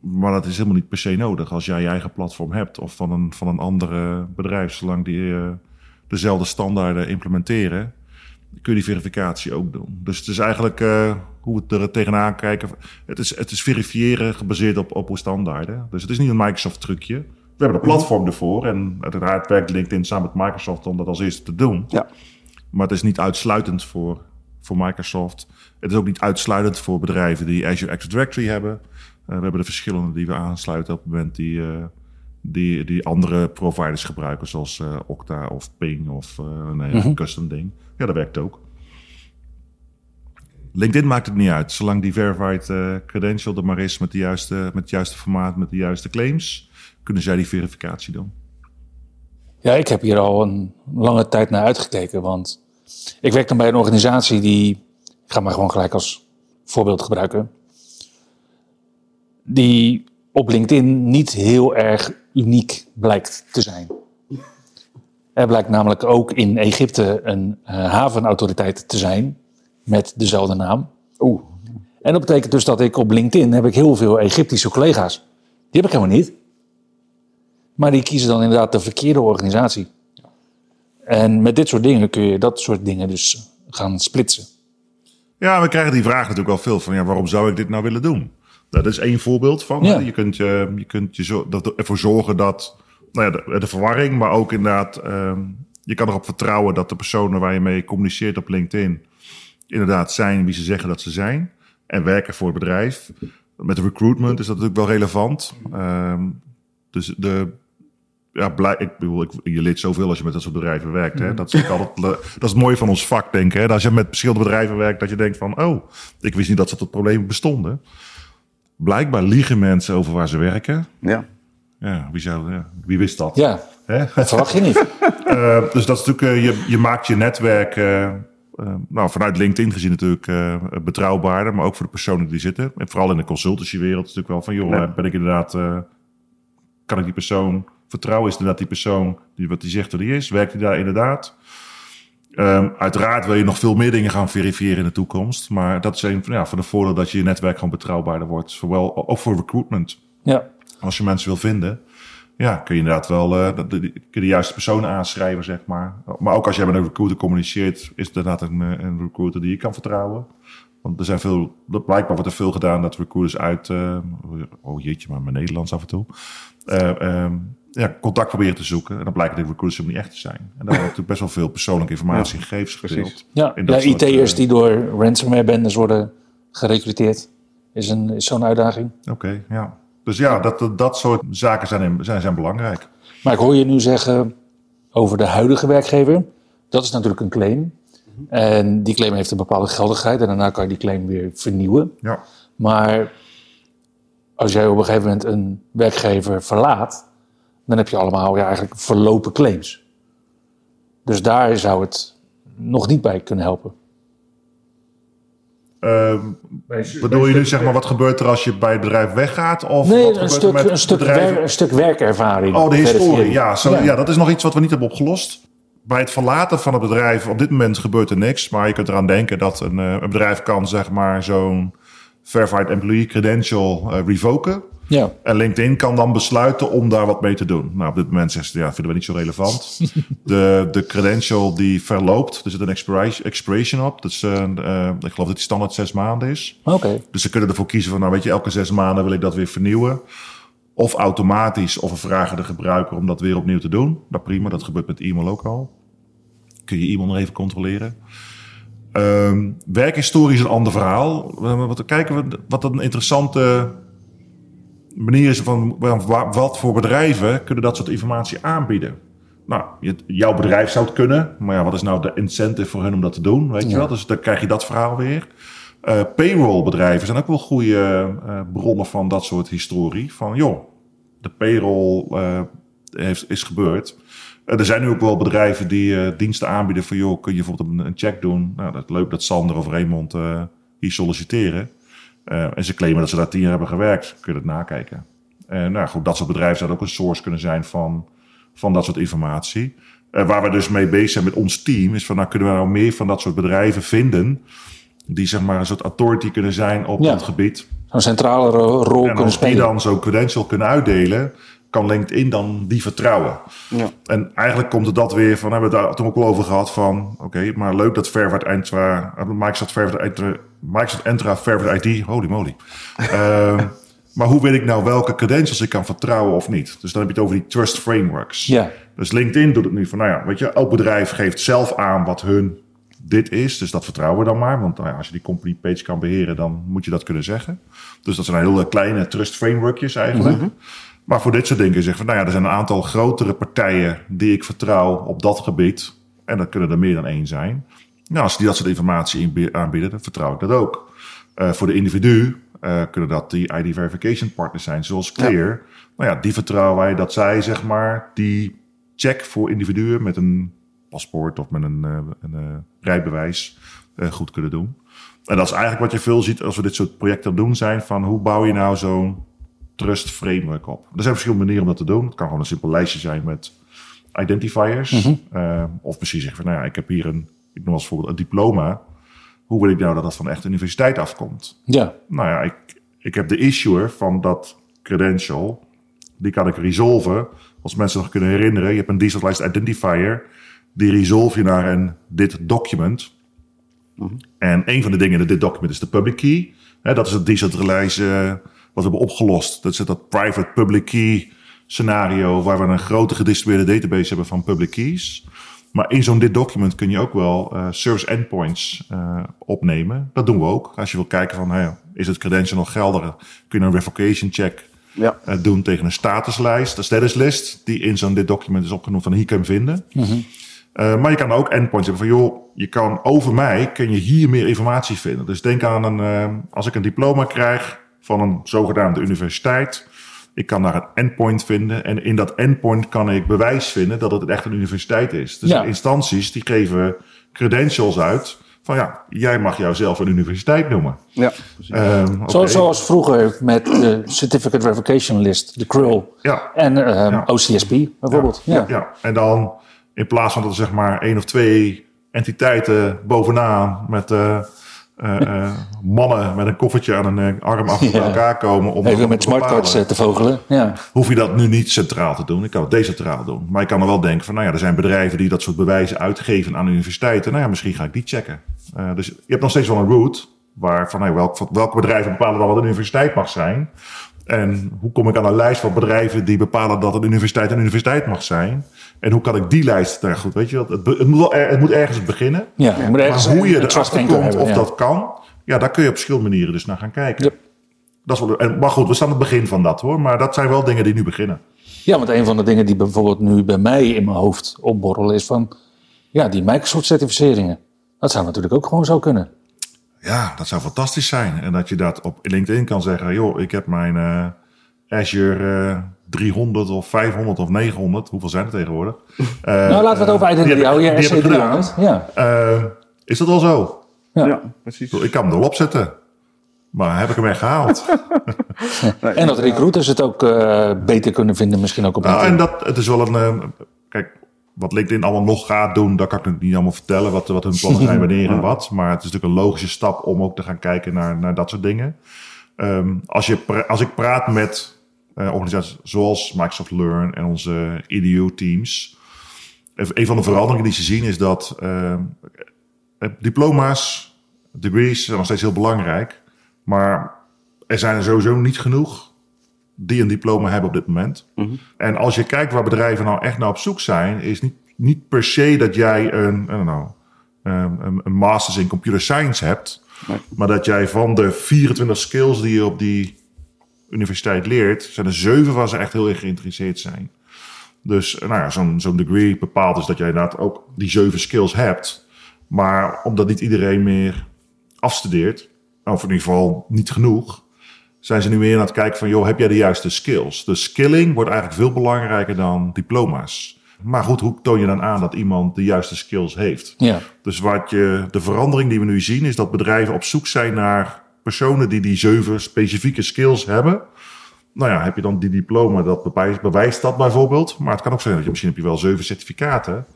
Speaker 3: Maar dat is helemaal niet per se nodig als jij je eigen platform hebt of van een, van een andere bedrijf. Zolang die eh, dezelfde standaarden implementeren, kun je die verificatie ook doen. Dus het is eigenlijk eh, hoe we er tegenaan kijken. Het is, het is verifiëren gebaseerd op open standaarden. Dus het is niet een Microsoft trucje. We hebben een platform ervoor en uiteraard werkt LinkedIn samen met Microsoft om dat als eerste te doen.
Speaker 4: Ja.
Speaker 3: Maar het is niet uitsluitend voor, voor Microsoft. Het is ook niet uitsluitend voor bedrijven die Azure Active Directory hebben. Eh, we hebben de verschillende die we aansluiten op het moment die, eh, die, die andere providers gebruiken, zoals eh, Okta of Ping of eh nee, een custom ding. Ja, dat werkt ook. LinkedIn maakt het niet uit. Zolang die verified eh, credential er maar is met, de juiste, met het juiste formaat, met de juiste claims, kunnen zij die verificatie doen.
Speaker 2: Ja, ik heb hier al een lange tijd naar uitgekeken. Want ik werk dan bij een organisatie die, ik ga maar gewoon gelijk als voorbeeld gebruiken, die op LinkedIn niet heel erg uniek blijkt te zijn. Er blijkt namelijk ook in Egypte een eh, havenautoriteit te zijn met dezelfde naam.
Speaker 4: Oeh.
Speaker 2: En dat betekent dus dat ik op LinkedIn heb ik heel veel Egyptische collega's. Die heb ik helemaal niet. Maar die kiezen dan inderdaad de verkeerde organisatie. En met dit soort dingen kun je dat soort dingen dus gaan splitsen.
Speaker 3: Ja, we krijgen die vraag natuurlijk wel veel van, ja, waarom zou ik dit nou willen doen? Dat is één voorbeeld van.
Speaker 2: Ja.
Speaker 3: Je kunt, je, je kunt je zo, dat, ervoor zorgen dat, nou ja, de, de verwarring, maar ook inderdaad, ehm, je kan erop vertrouwen dat de personen waar je mee communiceert op LinkedIn inderdaad zijn wie ze zeggen dat ze zijn en werken voor het bedrijf. Met recruitment is dat natuurlijk wel relevant. Ehm, dus de, ja, blij, ik bedoel, ik, je leert zoveel als je met dat soort bedrijven werkt. Hè? Dat, is altijd, le- dat is het mooie van ons vak, denk ik. Hè? Als je met verschillende bedrijven werkt, dat je denkt van... oh, ik wist niet dat dat problemen bestonden. Blijkbaar liegen mensen over waar ze werken.
Speaker 4: Ja.
Speaker 3: Ja, wie, zou, ja, wie wist dat?
Speaker 2: Ja,
Speaker 3: Hè?
Speaker 2: dat verwacht je niet.
Speaker 3: Eh, dus dat is natuurlijk, eh, je, je maakt je netwerk, eh, nou, vanuit LinkedIn gezien natuurlijk eh, betrouwbaarder, maar ook voor de personen die zitten. En vooral in de consultancywereld is natuurlijk wel van, joh,
Speaker 4: Ja.
Speaker 3: ben ik inderdaad, eh, kan ik die persoon vertrouwen? Is inderdaad die persoon die wat die zegt dat die is? Werkt hij daar inderdaad? Ehm, uiteraard wil je nog veel meer dingen gaan verifiëren in de toekomst, maar dat is een van, ja, van de voordeel dat je je netwerk gewoon betrouwbaarder wordt, zowel ook voor recruitment
Speaker 2: Ja,
Speaker 3: als je mensen wil vinden, ja, kun je inderdaad wel eh, de, juiste personen aanschrijven, zeg maar. Maar ook als jij met een recruiter communiceert, is het inderdaad een, eh, een recruiter die je kan vertrouwen. Want er zijn veel, blijkbaar wordt er veel gedaan dat recruiters uit, eh, oh jeetje, maar mijn Nederlands af en toe, ehm, ja, contact proberen te zoeken. En dan blijkt de recruiters helemaal niet echt te zijn. En daar wordt natuurlijk best wel veel persoonlijke informatie en gegevens gedeeld.
Speaker 2: ja. Ja IT'ers
Speaker 3: eh,
Speaker 2: die door ransomware-bendes worden gerecruiteerd, is, een, is zo'n uitdaging.
Speaker 3: Oké, ja. Dus ja, dat, dat, dat soort zaken zijn, zijn, zijn belangrijk.
Speaker 2: Maar ik hoor je nu zeggen over de huidige werkgever. Dat is natuurlijk een claim. En die claim heeft een bepaalde geldigheid en daarna kan je die claim weer vernieuwen.
Speaker 3: Ja.
Speaker 2: Maar als jij op een gegeven moment een werkgever verlaat, dan heb je allemaal ja, eigenlijk verlopen claims. Dus daar zou het nog niet bij kunnen helpen.
Speaker 3: Ehm, bedoel je nu zeg maar wat gebeurt er als je bij het bedrijf weggaat? Of
Speaker 2: Nee,
Speaker 3: wat
Speaker 2: een
Speaker 3: gebeurt
Speaker 2: stuk,
Speaker 3: er met
Speaker 2: een, stuk wer- een stuk werkervaring.
Speaker 3: Oh, de historie. Ja, zo, ja.
Speaker 2: Ja.
Speaker 3: dat is nog iets wat we niet hebben opgelost. Bij het verlaten van het bedrijf, op dit moment gebeurt er niks. Maar je kunt eraan denken dat een, eh, een bedrijf kan zeg maar zo'n Verified Employee Credential eh, revoken.
Speaker 5: Ja.
Speaker 3: En LinkedIn kan dan besluiten om daar wat mee te doen. Nou, op dit moment zeggen ze, ja, vinden we niet zo relevant. de, de credential die verloopt, er zit een expiration, expiration op. Dus uh, uh, ik geloof dat die standaard zes maanden is.
Speaker 5: Oké.
Speaker 3: Dus ze kunnen ervoor kiezen van, nou weet je, elke zes maanden wil ik dat weer vernieuwen. Of automatisch, of we vragen de gebruiker om dat weer opnieuw te doen. Nou prima, dat gebeurt met e-mail ook al. Kun je e-mail nog even controleren. Um, werkhistorie is een ander verhaal. Wat kijken we, wat een interessante manier is van wat voor bedrijven kunnen dat soort informatie aanbieden. Nou, jouw bedrijf zou het kunnen, maar ja, wat is nou de incentive voor hun om dat te doen? Weet je wel? Dus dan krijg je dat verhaal weer. Uh, payroll-bedrijven zijn ook wel goede uh, bronnen van dat soort historie. Van joh, de payroll uh, heeft, is gebeurd. er zijn nu ook wel bedrijven die diensten aanbieden van joh, kun je bijvoorbeeld een, check doen? Nou, dat is leuk dat Sander of Raymond hier solliciteren. En ze claimen dat ze daar tien jaar hebben gewerkt. Kun je dat nakijken. En nou goed, dat soort bedrijven zouden ook een source kunnen zijn van, van dat soort informatie. waar we dus mee bezig zijn met ons team, is van nou kunnen we nou meer van dat soort bedrijven vinden die zeg maar een soort authority kunnen zijn op
Speaker 5: Ja.
Speaker 3: dat gebied.
Speaker 5: Zo'n centrale ro- rol
Speaker 3: En
Speaker 5: kunnen
Speaker 3: als die
Speaker 5: spelen.
Speaker 3: dan zo'n credential kunnen uitdelen, kan LinkedIn dan die vertrouwen.
Speaker 4: Ja.
Speaker 3: En eigenlijk komt het dat weer van, hebben we het daar toen ook al over gehad van, oké, maar leuk dat Verified Entra, eh, Microsoft Verified Entra, Microsoft Entra Verified ID, holy moly. Ehm, maar hoe weet ik nou welke credentials ik kan vertrouwen of niet? Dus dan heb je het over die trust frameworks.
Speaker 5: Ja.
Speaker 3: Dus LinkedIn doet het nu van, nou ja, weet je, elk bedrijf geeft zelf aan wat hun dit is. Dus dat vertrouwen we dan maar. Want nou ja, als je die company page kan beheren, dan moet je dat kunnen zeggen. Dus dat zijn hele kleine trust frameworkjes eigenlijk. Maar voor dit soort dingen zeg van, nou ja, er zijn een aantal grotere partijen die ik vertrouw op dat gebied. En dat kunnen er meer dan één zijn. Nou, als die dat soort informatie aanbieden, dan vertrouw ik dat ook. Eh, voor de individu eh, kunnen dat die ID verification partners zijn, zoals Clear. Nou ja, die vertrouwen wij dat zij, zeg maar, die check voor individuen met een paspoort of met een, eh, een rijbewijs goed kunnen doen. En dat is eigenlijk wat je veel ziet als we dit soort projecten doen zijn van hoe bouw je nou zo'n trust framework op. Er zijn verschillende manieren om dat te doen. Het kan gewoon een simpel lijstje zijn met identifiers. Eh, of misschien zeggen van, nou ja, ik heb hier een, ik noem als voorbeeld een diploma. Hoe wil ik nou dat dat van de echte universiteit afkomt?
Speaker 5: Ja.
Speaker 3: Nou ja, ik, ik heb de issuer van dat credential. Die kan ik resolven. Als mensen nog kunnen herinneren, je hebt een decentralized identifier. Die resolve je naar een dit document. En een van de dingen in dit document is de public key. Hè, dat is het decentralized eh, wat we hebben opgelost. Dat is dat private public key scenario waar we een grote gedistribueerde database hebben van public keys. Maar in zo'n dit document kun je ook wel eh, service endpoints eh, opnemen. Dat doen we ook. Als je wil kijken van, hey, is het credential nog geldig? Kun je een revocation check
Speaker 4: Ja.
Speaker 3: eh, doen tegen een statuslijst, een statuslist, die in zo'n dit document is opgenoemd van hier kan je hem vinden. Eh, maar je kan ook endpoints hebben van, joh, je kan over mij, kun je hier meer informatie vinden. Dus denk aan een, als ik een diploma krijg van een zogenaamde universiteit, ik kan daar een endpoint vinden en in dat endpoint kan ik bewijs vinden dat het echt een universiteit is. Dus
Speaker 5: Ja.
Speaker 3: instanties die geven credentials uit van ja, jij mag jouzelf een universiteit noemen.
Speaker 4: Ja.
Speaker 3: Ehm.
Speaker 5: Zoals vroeger met de Certificate Verification List, de CRUL
Speaker 3: Ja,
Speaker 5: en ehm,
Speaker 3: Ja.
Speaker 5: OCSP bijvoorbeeld. Ja.
Speaker 3: Ja. en dan in plaats van dat er zeg maar één of twee entiteiten bovenaan met eh, eh, eh, mannen met een koffertje aan een eh, arm achter
Speaker 5: Ja.
Speaker 3: elkaar komen om
Speaker 5: Even met smartcards te vogelen. Ja.
Speaker 3: Hoef je dat nu niet centraal te doen. Ik kan het decentraal doen. Maar ik kan er wel denken van, nou ja, er zijn bedrijven die dat soort bewijzen uitgeven aan universiteiten. Nou ja, misschien ga ik die checken. Dus je hebt nog steeds wel een route waar van, nou, welk, welke bedrijven bepalen dan wat een universiteit mag zijn. En hoe kom ik aan een lijst van bedrijven die bepalen dat een universiteit een universiteit mag zijn? En hoe kan ik die lijst daar goed, weet je wel? Het, het, moet, wel er- het moet ergens beginnen.
Speaker 5: Ja, moet ergens
Speaker 3: Maar hoe je erachter komt
Speaker 5: hebben,
Speaker 3: of
Speaker 5: ja.
Speaker 3: dat kan, ja, daar kun je op verschillende manieren dus naar gaan kijken.
Speaker 5: Yep.
Speaker 3: Dat is wel, maar goed, we staan aan het begin van dat hoor. Maar dat zijn wel dingen die nu beginnen.
Speaker 5: Ja, want een van de dingen die bijvoorbeeld nu bij mij in mijn hoofd opborrelen is van... Ja, die Microsoft-certificeringen. Dat zou natuurlijk ook gewoon zo kunnen.
Speaker 3: Ja, dat zou fantastisch zijn. En dat je dat op LinkedIn kan zeggen. joh, ik heb mijn eh, Azure eh, 300 of 500 of 900. Hoeveel zijn er tegenwoordig? Eh,
Speaker 5: nou, laten we het over
Speaker 3: die
Speaker 5: identity houden.
Speaker 3: Ik
Speaker 5: SC300. Ja.
Speaker 3: eh, is dat al zo?
Speaker 5: Ja.
Speaker 4: ja, precies.
Speaker 3: Ik kan hem erop zetten. Maar heb ik hem echt gehaald?
Speaker 5: En dat recruiters het ook eh, beter kunnen vinden misschien ook op
Speaker 3: Nou, en dat, het is wel een. eh, kijk, wat LinkedIn allemaal nog gaat doen, dat kan ik natuurlijk niet allemaal vertellen. Wat, wat hun plannen zijn, wanneer en wat. Maar het is natuurlijk een logische stap om ook te gaan kijken naar, naar dat soort dingen. Ehm, als, je als ik praat met eh, organisaties zoals Microsoft Learn en onze EDU teams. Een van de veranderingen die ze zien is dat uh, diploma's, degrees zijn nog steeds heel belangrijk. Maar er zijn er sowieso niet genoeg die een diploma hebben op dit moment.
Speaker 4: Mhm.
Speaker 3: En als je kijkt waar bedrijven nou echt naar op zoek zijn, is niet, niet per se dat jij een, know, um, een, een masters in computer science hebt.
Speaker 4: Nee.
Speaker 3: Maar dat jij van de 24 skills die je op die universiteit leert, zijn er zeven waar ze echt heel erg geïnteresseerd zijn. Dus nou ja, zo'n zo'n degree bepaalt dus dat jij inderdaad ook die zeven skills hebt. Maar omdat niet iedereen meer afstudeert, of in ieder geval niet genoeg, zijn ze nu meer aan het kijken van, joh, heb jij de juiste skills? De skilling wordt eigenlijk veel belangrijker dan diploma's. Maar goed, hoe toon je dan aan dat iemand de juiste skills heeft?
Speaker 5: Ja.
Speaker 3: Dus wat je, de verandering die we nu zien is dat bedrijven op zoek zijn naar personen die die zeven specifieke skills hebben. Nou ja, heb je dan die diploma, dat bewijst, bewijst dat bijvoorbeeld. Maar het kan ook zijn dat je misschien heb je wel zeven certificaten.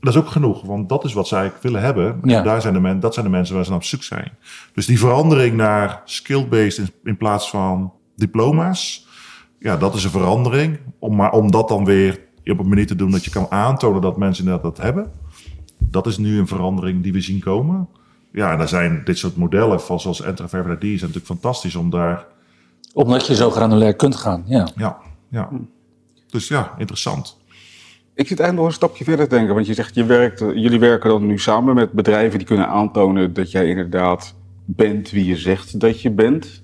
Speaker 3: Dat is ook genoeg, want dat is wat zij willen hebben.
Speaker 5: Ja.
Speaker 3: En daar zijn de men, dat zijn de mensen waar ze naar op zoek zijn. Dus die verandering naar skill-based in, in plaats van diploma's. Ja, dat is een verandering. Om, maar om dat dan weer op een manier te doen dat je kan aantonen dat mensen dat hebben. Dat is nu een verandering die we zien komen. Ja, en daar zijn dit soort modellen van zoals Entra ID zijn natuurlijk fantastisch om daar...
Speaker 5: Omdat je zo granulair kunt gaan. Ja.
Speaker 3: Ja, ja. Dus ja, interessant.
Speaker 4: Ik zit eigenlijk nog een stapje verder te denken. Want je zegt, je werkt, jullie werken dan nu samen met bedrijven die kunnen aantonen dat jij inderdaad bent wie je zegt dat je bent.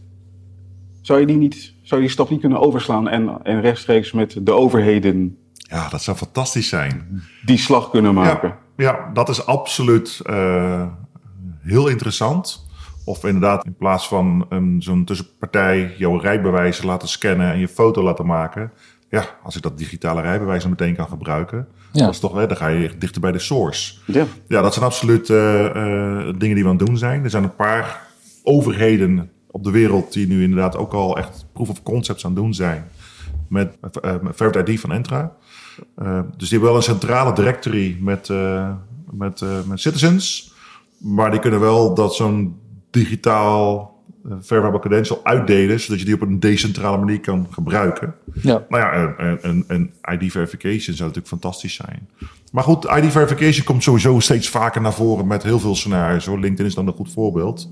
Speaker 4: Zou je die, niet, zou je die stap niet kunnen overslaan en, en rechtstreeks met de overheden
Speaker 3: Ja, dat zou fantastisch zijn.
Speaker 4: die slag kunnen maken?
Speaker 3: Ja, ja dat is absoluut eh, heel interessant. Of inderdaad, in plaats van een, zo'n tussenpartij jouw rijbewijs laten scannen en je foto laten maken. Ja, als ik dat digitale rijbewijs dan meteen kan gebruiken,
Speaker 5: Ja.
Speaker 3: dat is toch, hè, dan ga je dichter bij de source.
Speaker 4: Ja.
Speaker 3: Ja, dat zijn absoluut eh, eh, dingen die we aan het doen zijn. Er zijn een paar overheden op de wereld die nu inderdaad ook al echt proof of concepts aan het doen zijn. Met uh, Verified ID van Entra. Uh, dus die hebben wel een centrale directory met, uh, met, uh, met citizens. Maar die kunnen wel dat zo'n digitaal uh, verifiable credential uitdelen, zodat je die op een decentrale manier kan gebruiken.
Speaker 5: Ja.
Speaker 3: Nou ja, een, een, een ID verification zou natuurlijk fantastisch zijn. Maar goed, ID verification komt sowieso steeds vaker naar voren met heel veel scenario's. Hoor. LinkedIn is dan een goed voorbeeld.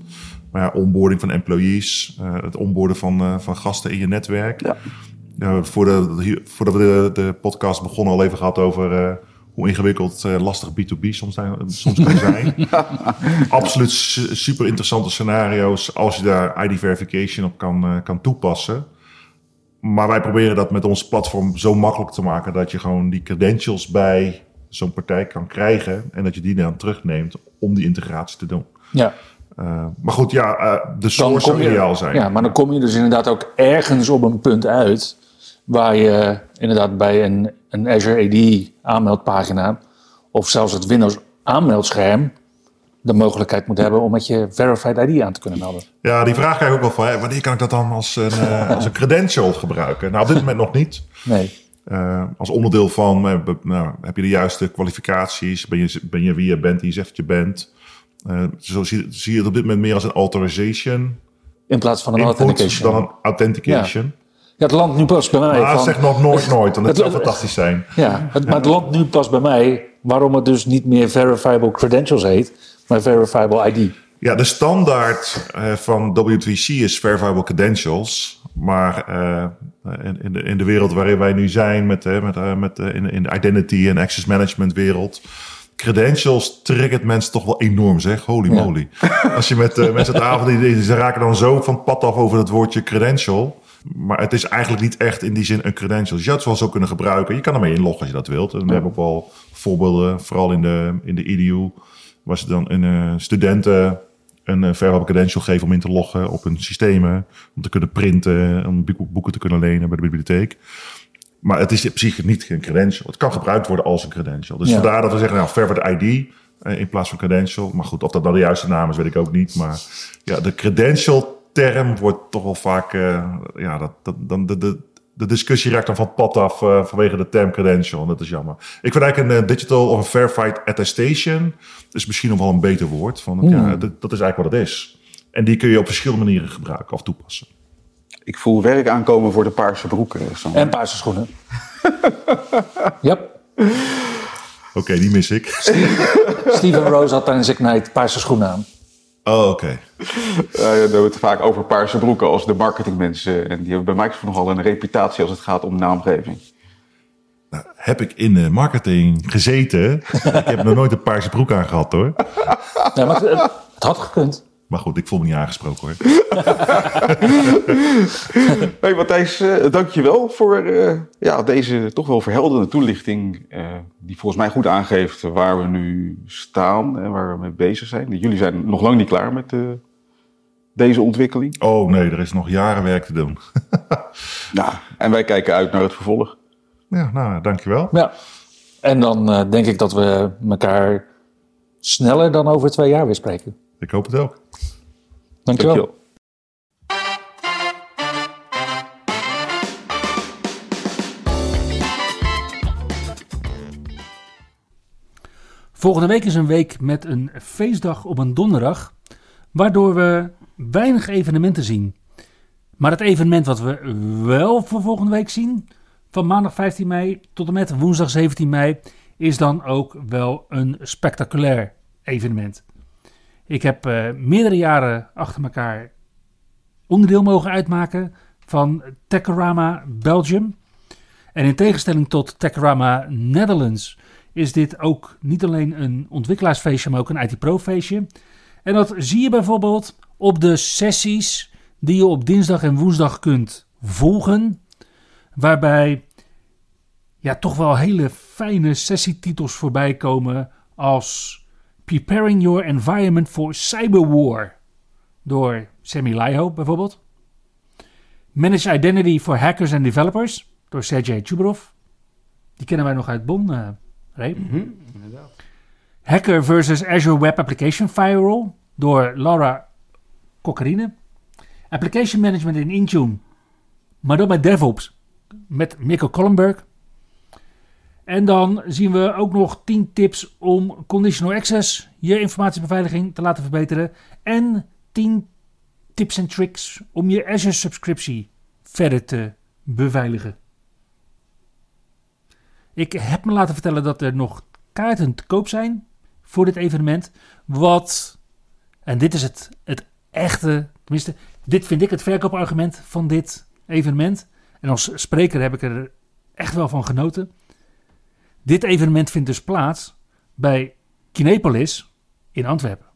Speaker 3: Maar ja, onboarding van employees, uh, het onboarden van, uh, van gasten in je netwerk.
Speaker 4: Ja.
Speaker 3: Voordat, we de, de podcast begonnen al even gehad over hoe ingewikkeld uh, lastig B2B soms, soms kan zijn. Absoluut super interessante scenario's als je daar ID verification op kan, uh, kan toepassen. Maar wij proberen dat met ons platform zo makkelijk te maken dat je gewoon die credentials bij zo'n partij kan krijgen en dat je die dan terugneemt om die integratie te doen.
Speaker 5: Ja.
Speaker 3: Uh, maar goed, ja, de source zou ideaal zijn.
Speaker 5: Ja, maar dan kom je dus inderdaad ook ergens op een punt uit waar je inderdaad bij een, een Azure AD aanmeldpagina of zelfs het Windows aanmeldscherm de mogelijkheid moet hebben om met je Verified ID aan te kunnen melden.
Speaker 3: Ja, die vraag krijg ik ook wel van, hè, wanneer kan ik dat dan als een, uh, als een credential gebruiken? Nou, op dit moment nog niet.
Speaker 5: Nee.
Speaker 3: Uh, als onderdeel van, uh, nou, heb je de juiste kwalificaties? Ben je, ben je wie je bent, die je zegt dat je bent? Zo zie, zie, je het op dit moment meer als een authorization.
Speaker 5: In plaats van een authentication.
Speaker 3: Dan een authentication.
Speaker 5: Ja. Ja, het land nu pas bij mij.
Speaker 3: Maar
Speaker 5: van,
Speaker 3: zeg nog nooit nooit, want het, het zou fantastisch zijn.
Speaker 5: Ja, het, maar het land nu pas bij mij waarom het dus niet meer verifiable credentials heet, maar verifiable ID.
Speaker 3: Ja, de standaard uh, van W3C is verifiable credentials. Maar uh, in, in, de, in de wereld waarin wij nu zijn, met, uh, met, met, in, in de identity en access management wereld, credentials triggert mensen toch wel enorm, zeg. Holy
Speaker 5: Ja.
Speaker 3: moly. Als je met uh, mensen het avond, die, ze raken dan zo van het pad af over het woordje credential. Maar het is eigenlijk niet echt in die zin een credential. Dus je had het wel zo kunnen gebruiken. Je kan ermee inloggen als je dat wilt. En we hebben ook wel voorbeelden, vooral in de, in de EDU, waar ze dan een, uh, studenten een uh, credential geven om in te loggen op hun systemen. Om te kunnen printen, om boeken te kunnen lenen bij de bibliotheek. Maar het is in principe niet een credential. Het kan gebruikt worden als een credential. Dus
Speaker 5: Ja.
Speaker 3: vandaar dat we zeggen, nou, Verified ID eh, in plaats van credential. Maar goed, of dat nou de juiste naam is, weet ik ook niet. Maar ja, de credential term wordt toch wel vaak, uh, ja, dat, dat, dan de, de, de discussie raakt dan van het pad af uh, vanwege de term credential. En dat is jammer. Ik vind eigenlijk een uh, digital of een verified attestation is misschien nog wel een beter woord. Van, ja, dat, dat is eigenlijk wat het is. En die kun je op verschillende manieren gebruiken of toepassen.
Speaker 4: Ik voel werk aankomen voor de paarse broeken.
Speaker 5: En paarse schoenen. yep.
Speaker 3: Oké, die mis ik.
Speaker 5: Steven Rose had tijdens Ignite paarse schoenen aan.
Speaker 3: Oh, oké.
Speaker 4: Eh, we hebben het vaak over paarse broeken als de marketingmensen. En die hebben bij Microsoft nogal een reputatie als het gaat om naamgeving.
Speaker 3: Nou, heb ik in de marketing gezeten. ik heb nog nooit een paarse broek aangehad hoor.
Speaker 5: Nee, maar het, het had gekund.
Speaker 3: Maar goed, ik voel me niet aangesproken hoor.
Speaker 4: Hey Matthijs, uh, dankjewel voor eh, ja, deze toch wel verhelderende toelichting. eh, die volgens mij goed aangeeft waar we nu staan en waar we mee bezig zijn. Jullie zijn nog lang niet klaar met eh, deze ontwikkeling.
Speaker 3: Oh nee, er is nog jaren werk te doen.
Speaker 4: Nou, en wij kijken uit naar het vervolg.
Speaker 3: Ja, nou, dankjewel.
Speaker 5: Ja. En dan eh, denk ik dat we elkaar sneller dan over twee jaar weer spreken.
Speaker 3: Ik hoop het ook.
Speaker 5: Dankjewel.
Speaker 4: Dankjewel.
Speaker 2: Volgende week is een week met een feestdag op een donderdag, waardoor we weinig evenementen zien. Maar het evenement wat we wel voor volgende week zien, van maandag 15 mei tot en met woensdag 17 mei, is dan ook wel een spectaculair evenement. Ik heb eh, meerdere jaren achter elkaar onderdeel mogen uitmaken van Techorama Belgium. En in tegenstelling tot Techorama Netherlands is dit ook niet alleen een ontwikkelaarsfeestje, maar ook een IT Pro feestje. En dat zie je bijvoorbeeld op de sessies die je op dinsdag en woensdag kunt volgen. Waarbij ja, toch wel hele fijne sessietitels voorbij komen als Preparing Your Environment for Cyberwar door Sammy Laiho bijvoorbeeld. Manage Identity for Hackers and Developers door Sergej Chubarov. Die kennen wij nog uit Bonn, eh Ray. Hacker versus Azure Web Application Firewall door Laura Coccarine. Application Management in Intune, maar dan met DevOps met Mikko Kollenberg. En dan zien we ook nog 10 tips om conditional access, je informatiebeveiliging te laten verbeteren. En 10 tips en tricks om je Azure subscriptie verder te beveiligen. Ik heb me laten vertellen dat er nog kaarten te koop zijn voor dit evenement. Wat, en dit is het, het echte, tenminste, dit vind ik het verkoopargument van dit evenement. En als spreker heb ik er echt wel van genoten. Dit evenement vindt dus plaats bij Kinepolis in Antwerpen.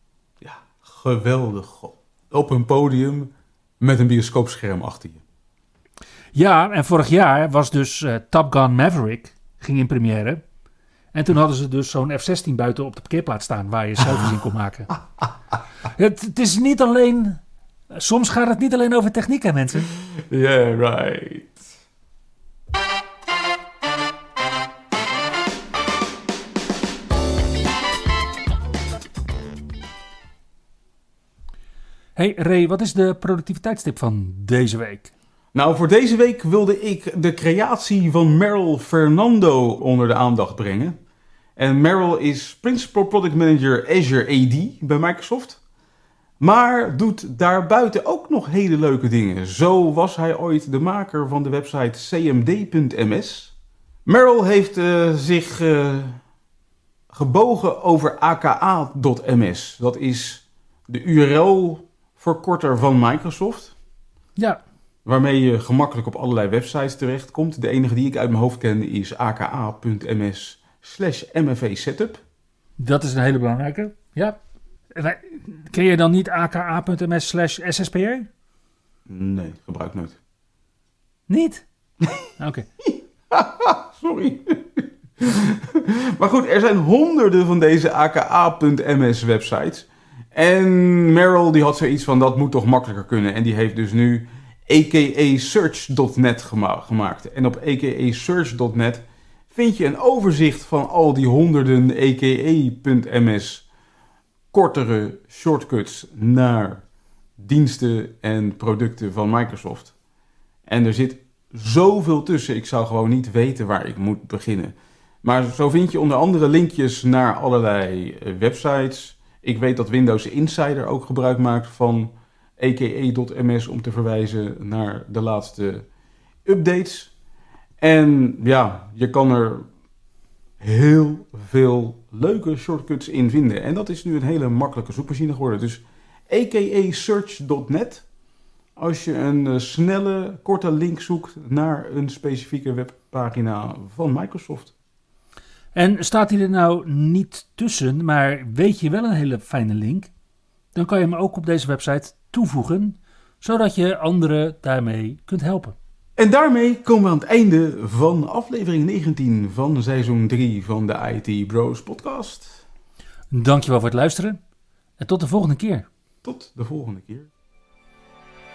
Speaker 1: Geweldig. Op een podium met een bioscoopscherm achter je.
Speaker 2: Ja, en vorig jaar was dus eh, Top Gun Maverick, ging in première. En toen hadden ze dus zo'n F-16 buiten op de parkeerplaats staan waar je selfies in kon maken. Het, het is niet alleen, soms gaat het niet alleen over techniek hè mensen.
Speaker 1: Yeah, right.
Speaker 2: Hey Ray, wat is de productiviteitstip van deze week?
Speaker 1: Nou, voor deze week wilde ik de creatie van Meryl Fernando onder de aandacht brengen. En Meryl is Principal Product Manager Azure AD bij Microsoft. Maar doet daarbuiten ook nog hele leuke dingen. Zo was hij ooit de maker van de website cmd.ms. Meryl heeft eh, zich eh, gebogen over aka.ms. Dat is de URL-verkorter van Microsoft.
Speaker 2: Ja,
Speaker 1: Waarmee je gemakkelijk op allerlei websites terechtkomt. De enige die ik uit mijn hoofd ken is aka.ms slash setup.
Speaker 2: dat is een hele belangrijke. Ja. Wij- Ken je dan niet aka.ms slash sspr?
Speaker 1: Nee, gebruik nooit.
Speaker 2: Niet? Oké.
Speaker 1: Sorry. maar goed, er zijn honderden van deze aka.ms websites. En Meryl die had zoiets van dat moet toch makkelijker kunnen. En die heeft dus nu aka search.net gema- gemaakt. En op aka search.net vind je een overzicht van al die honderden aka.ms kortere shortcuts naar diensten en producten van Microsoft. En er zit zoveel tussen. Ik zou gewoon niet weten waar ik moet beginnen. Maar zo vind je onder andere linkjes naar allerlei eh, websites. Ik weet dat Windows Insider ook gebruik maakt van aka.ms om te verwijzen naar de laatste updates. En ja, je kan er heel veel leuke shortcuts in vinden. En dat is nu een hele makkelijke zoekmachine geworden. Dus aka search.net. Als je een eh, snelle, korte link zoekt naar een specifieke webpagina van Microsoft.
Speaker 2: En staat hij er nou niet tussen, maar weet je wel een hele fijne link, dan kan je hem ook op deze website toevoegen, zodat je anderen daarmee kunt helpen.
Speaker 1: En daarmee komen we aan het einde van aflevering 19 van seizoen 3 van de IT Bros podcast.
Speaker 2: Dankjewel voor het luisteren en tot de volgende keer.
Speaker 1: Tot de volgende keer.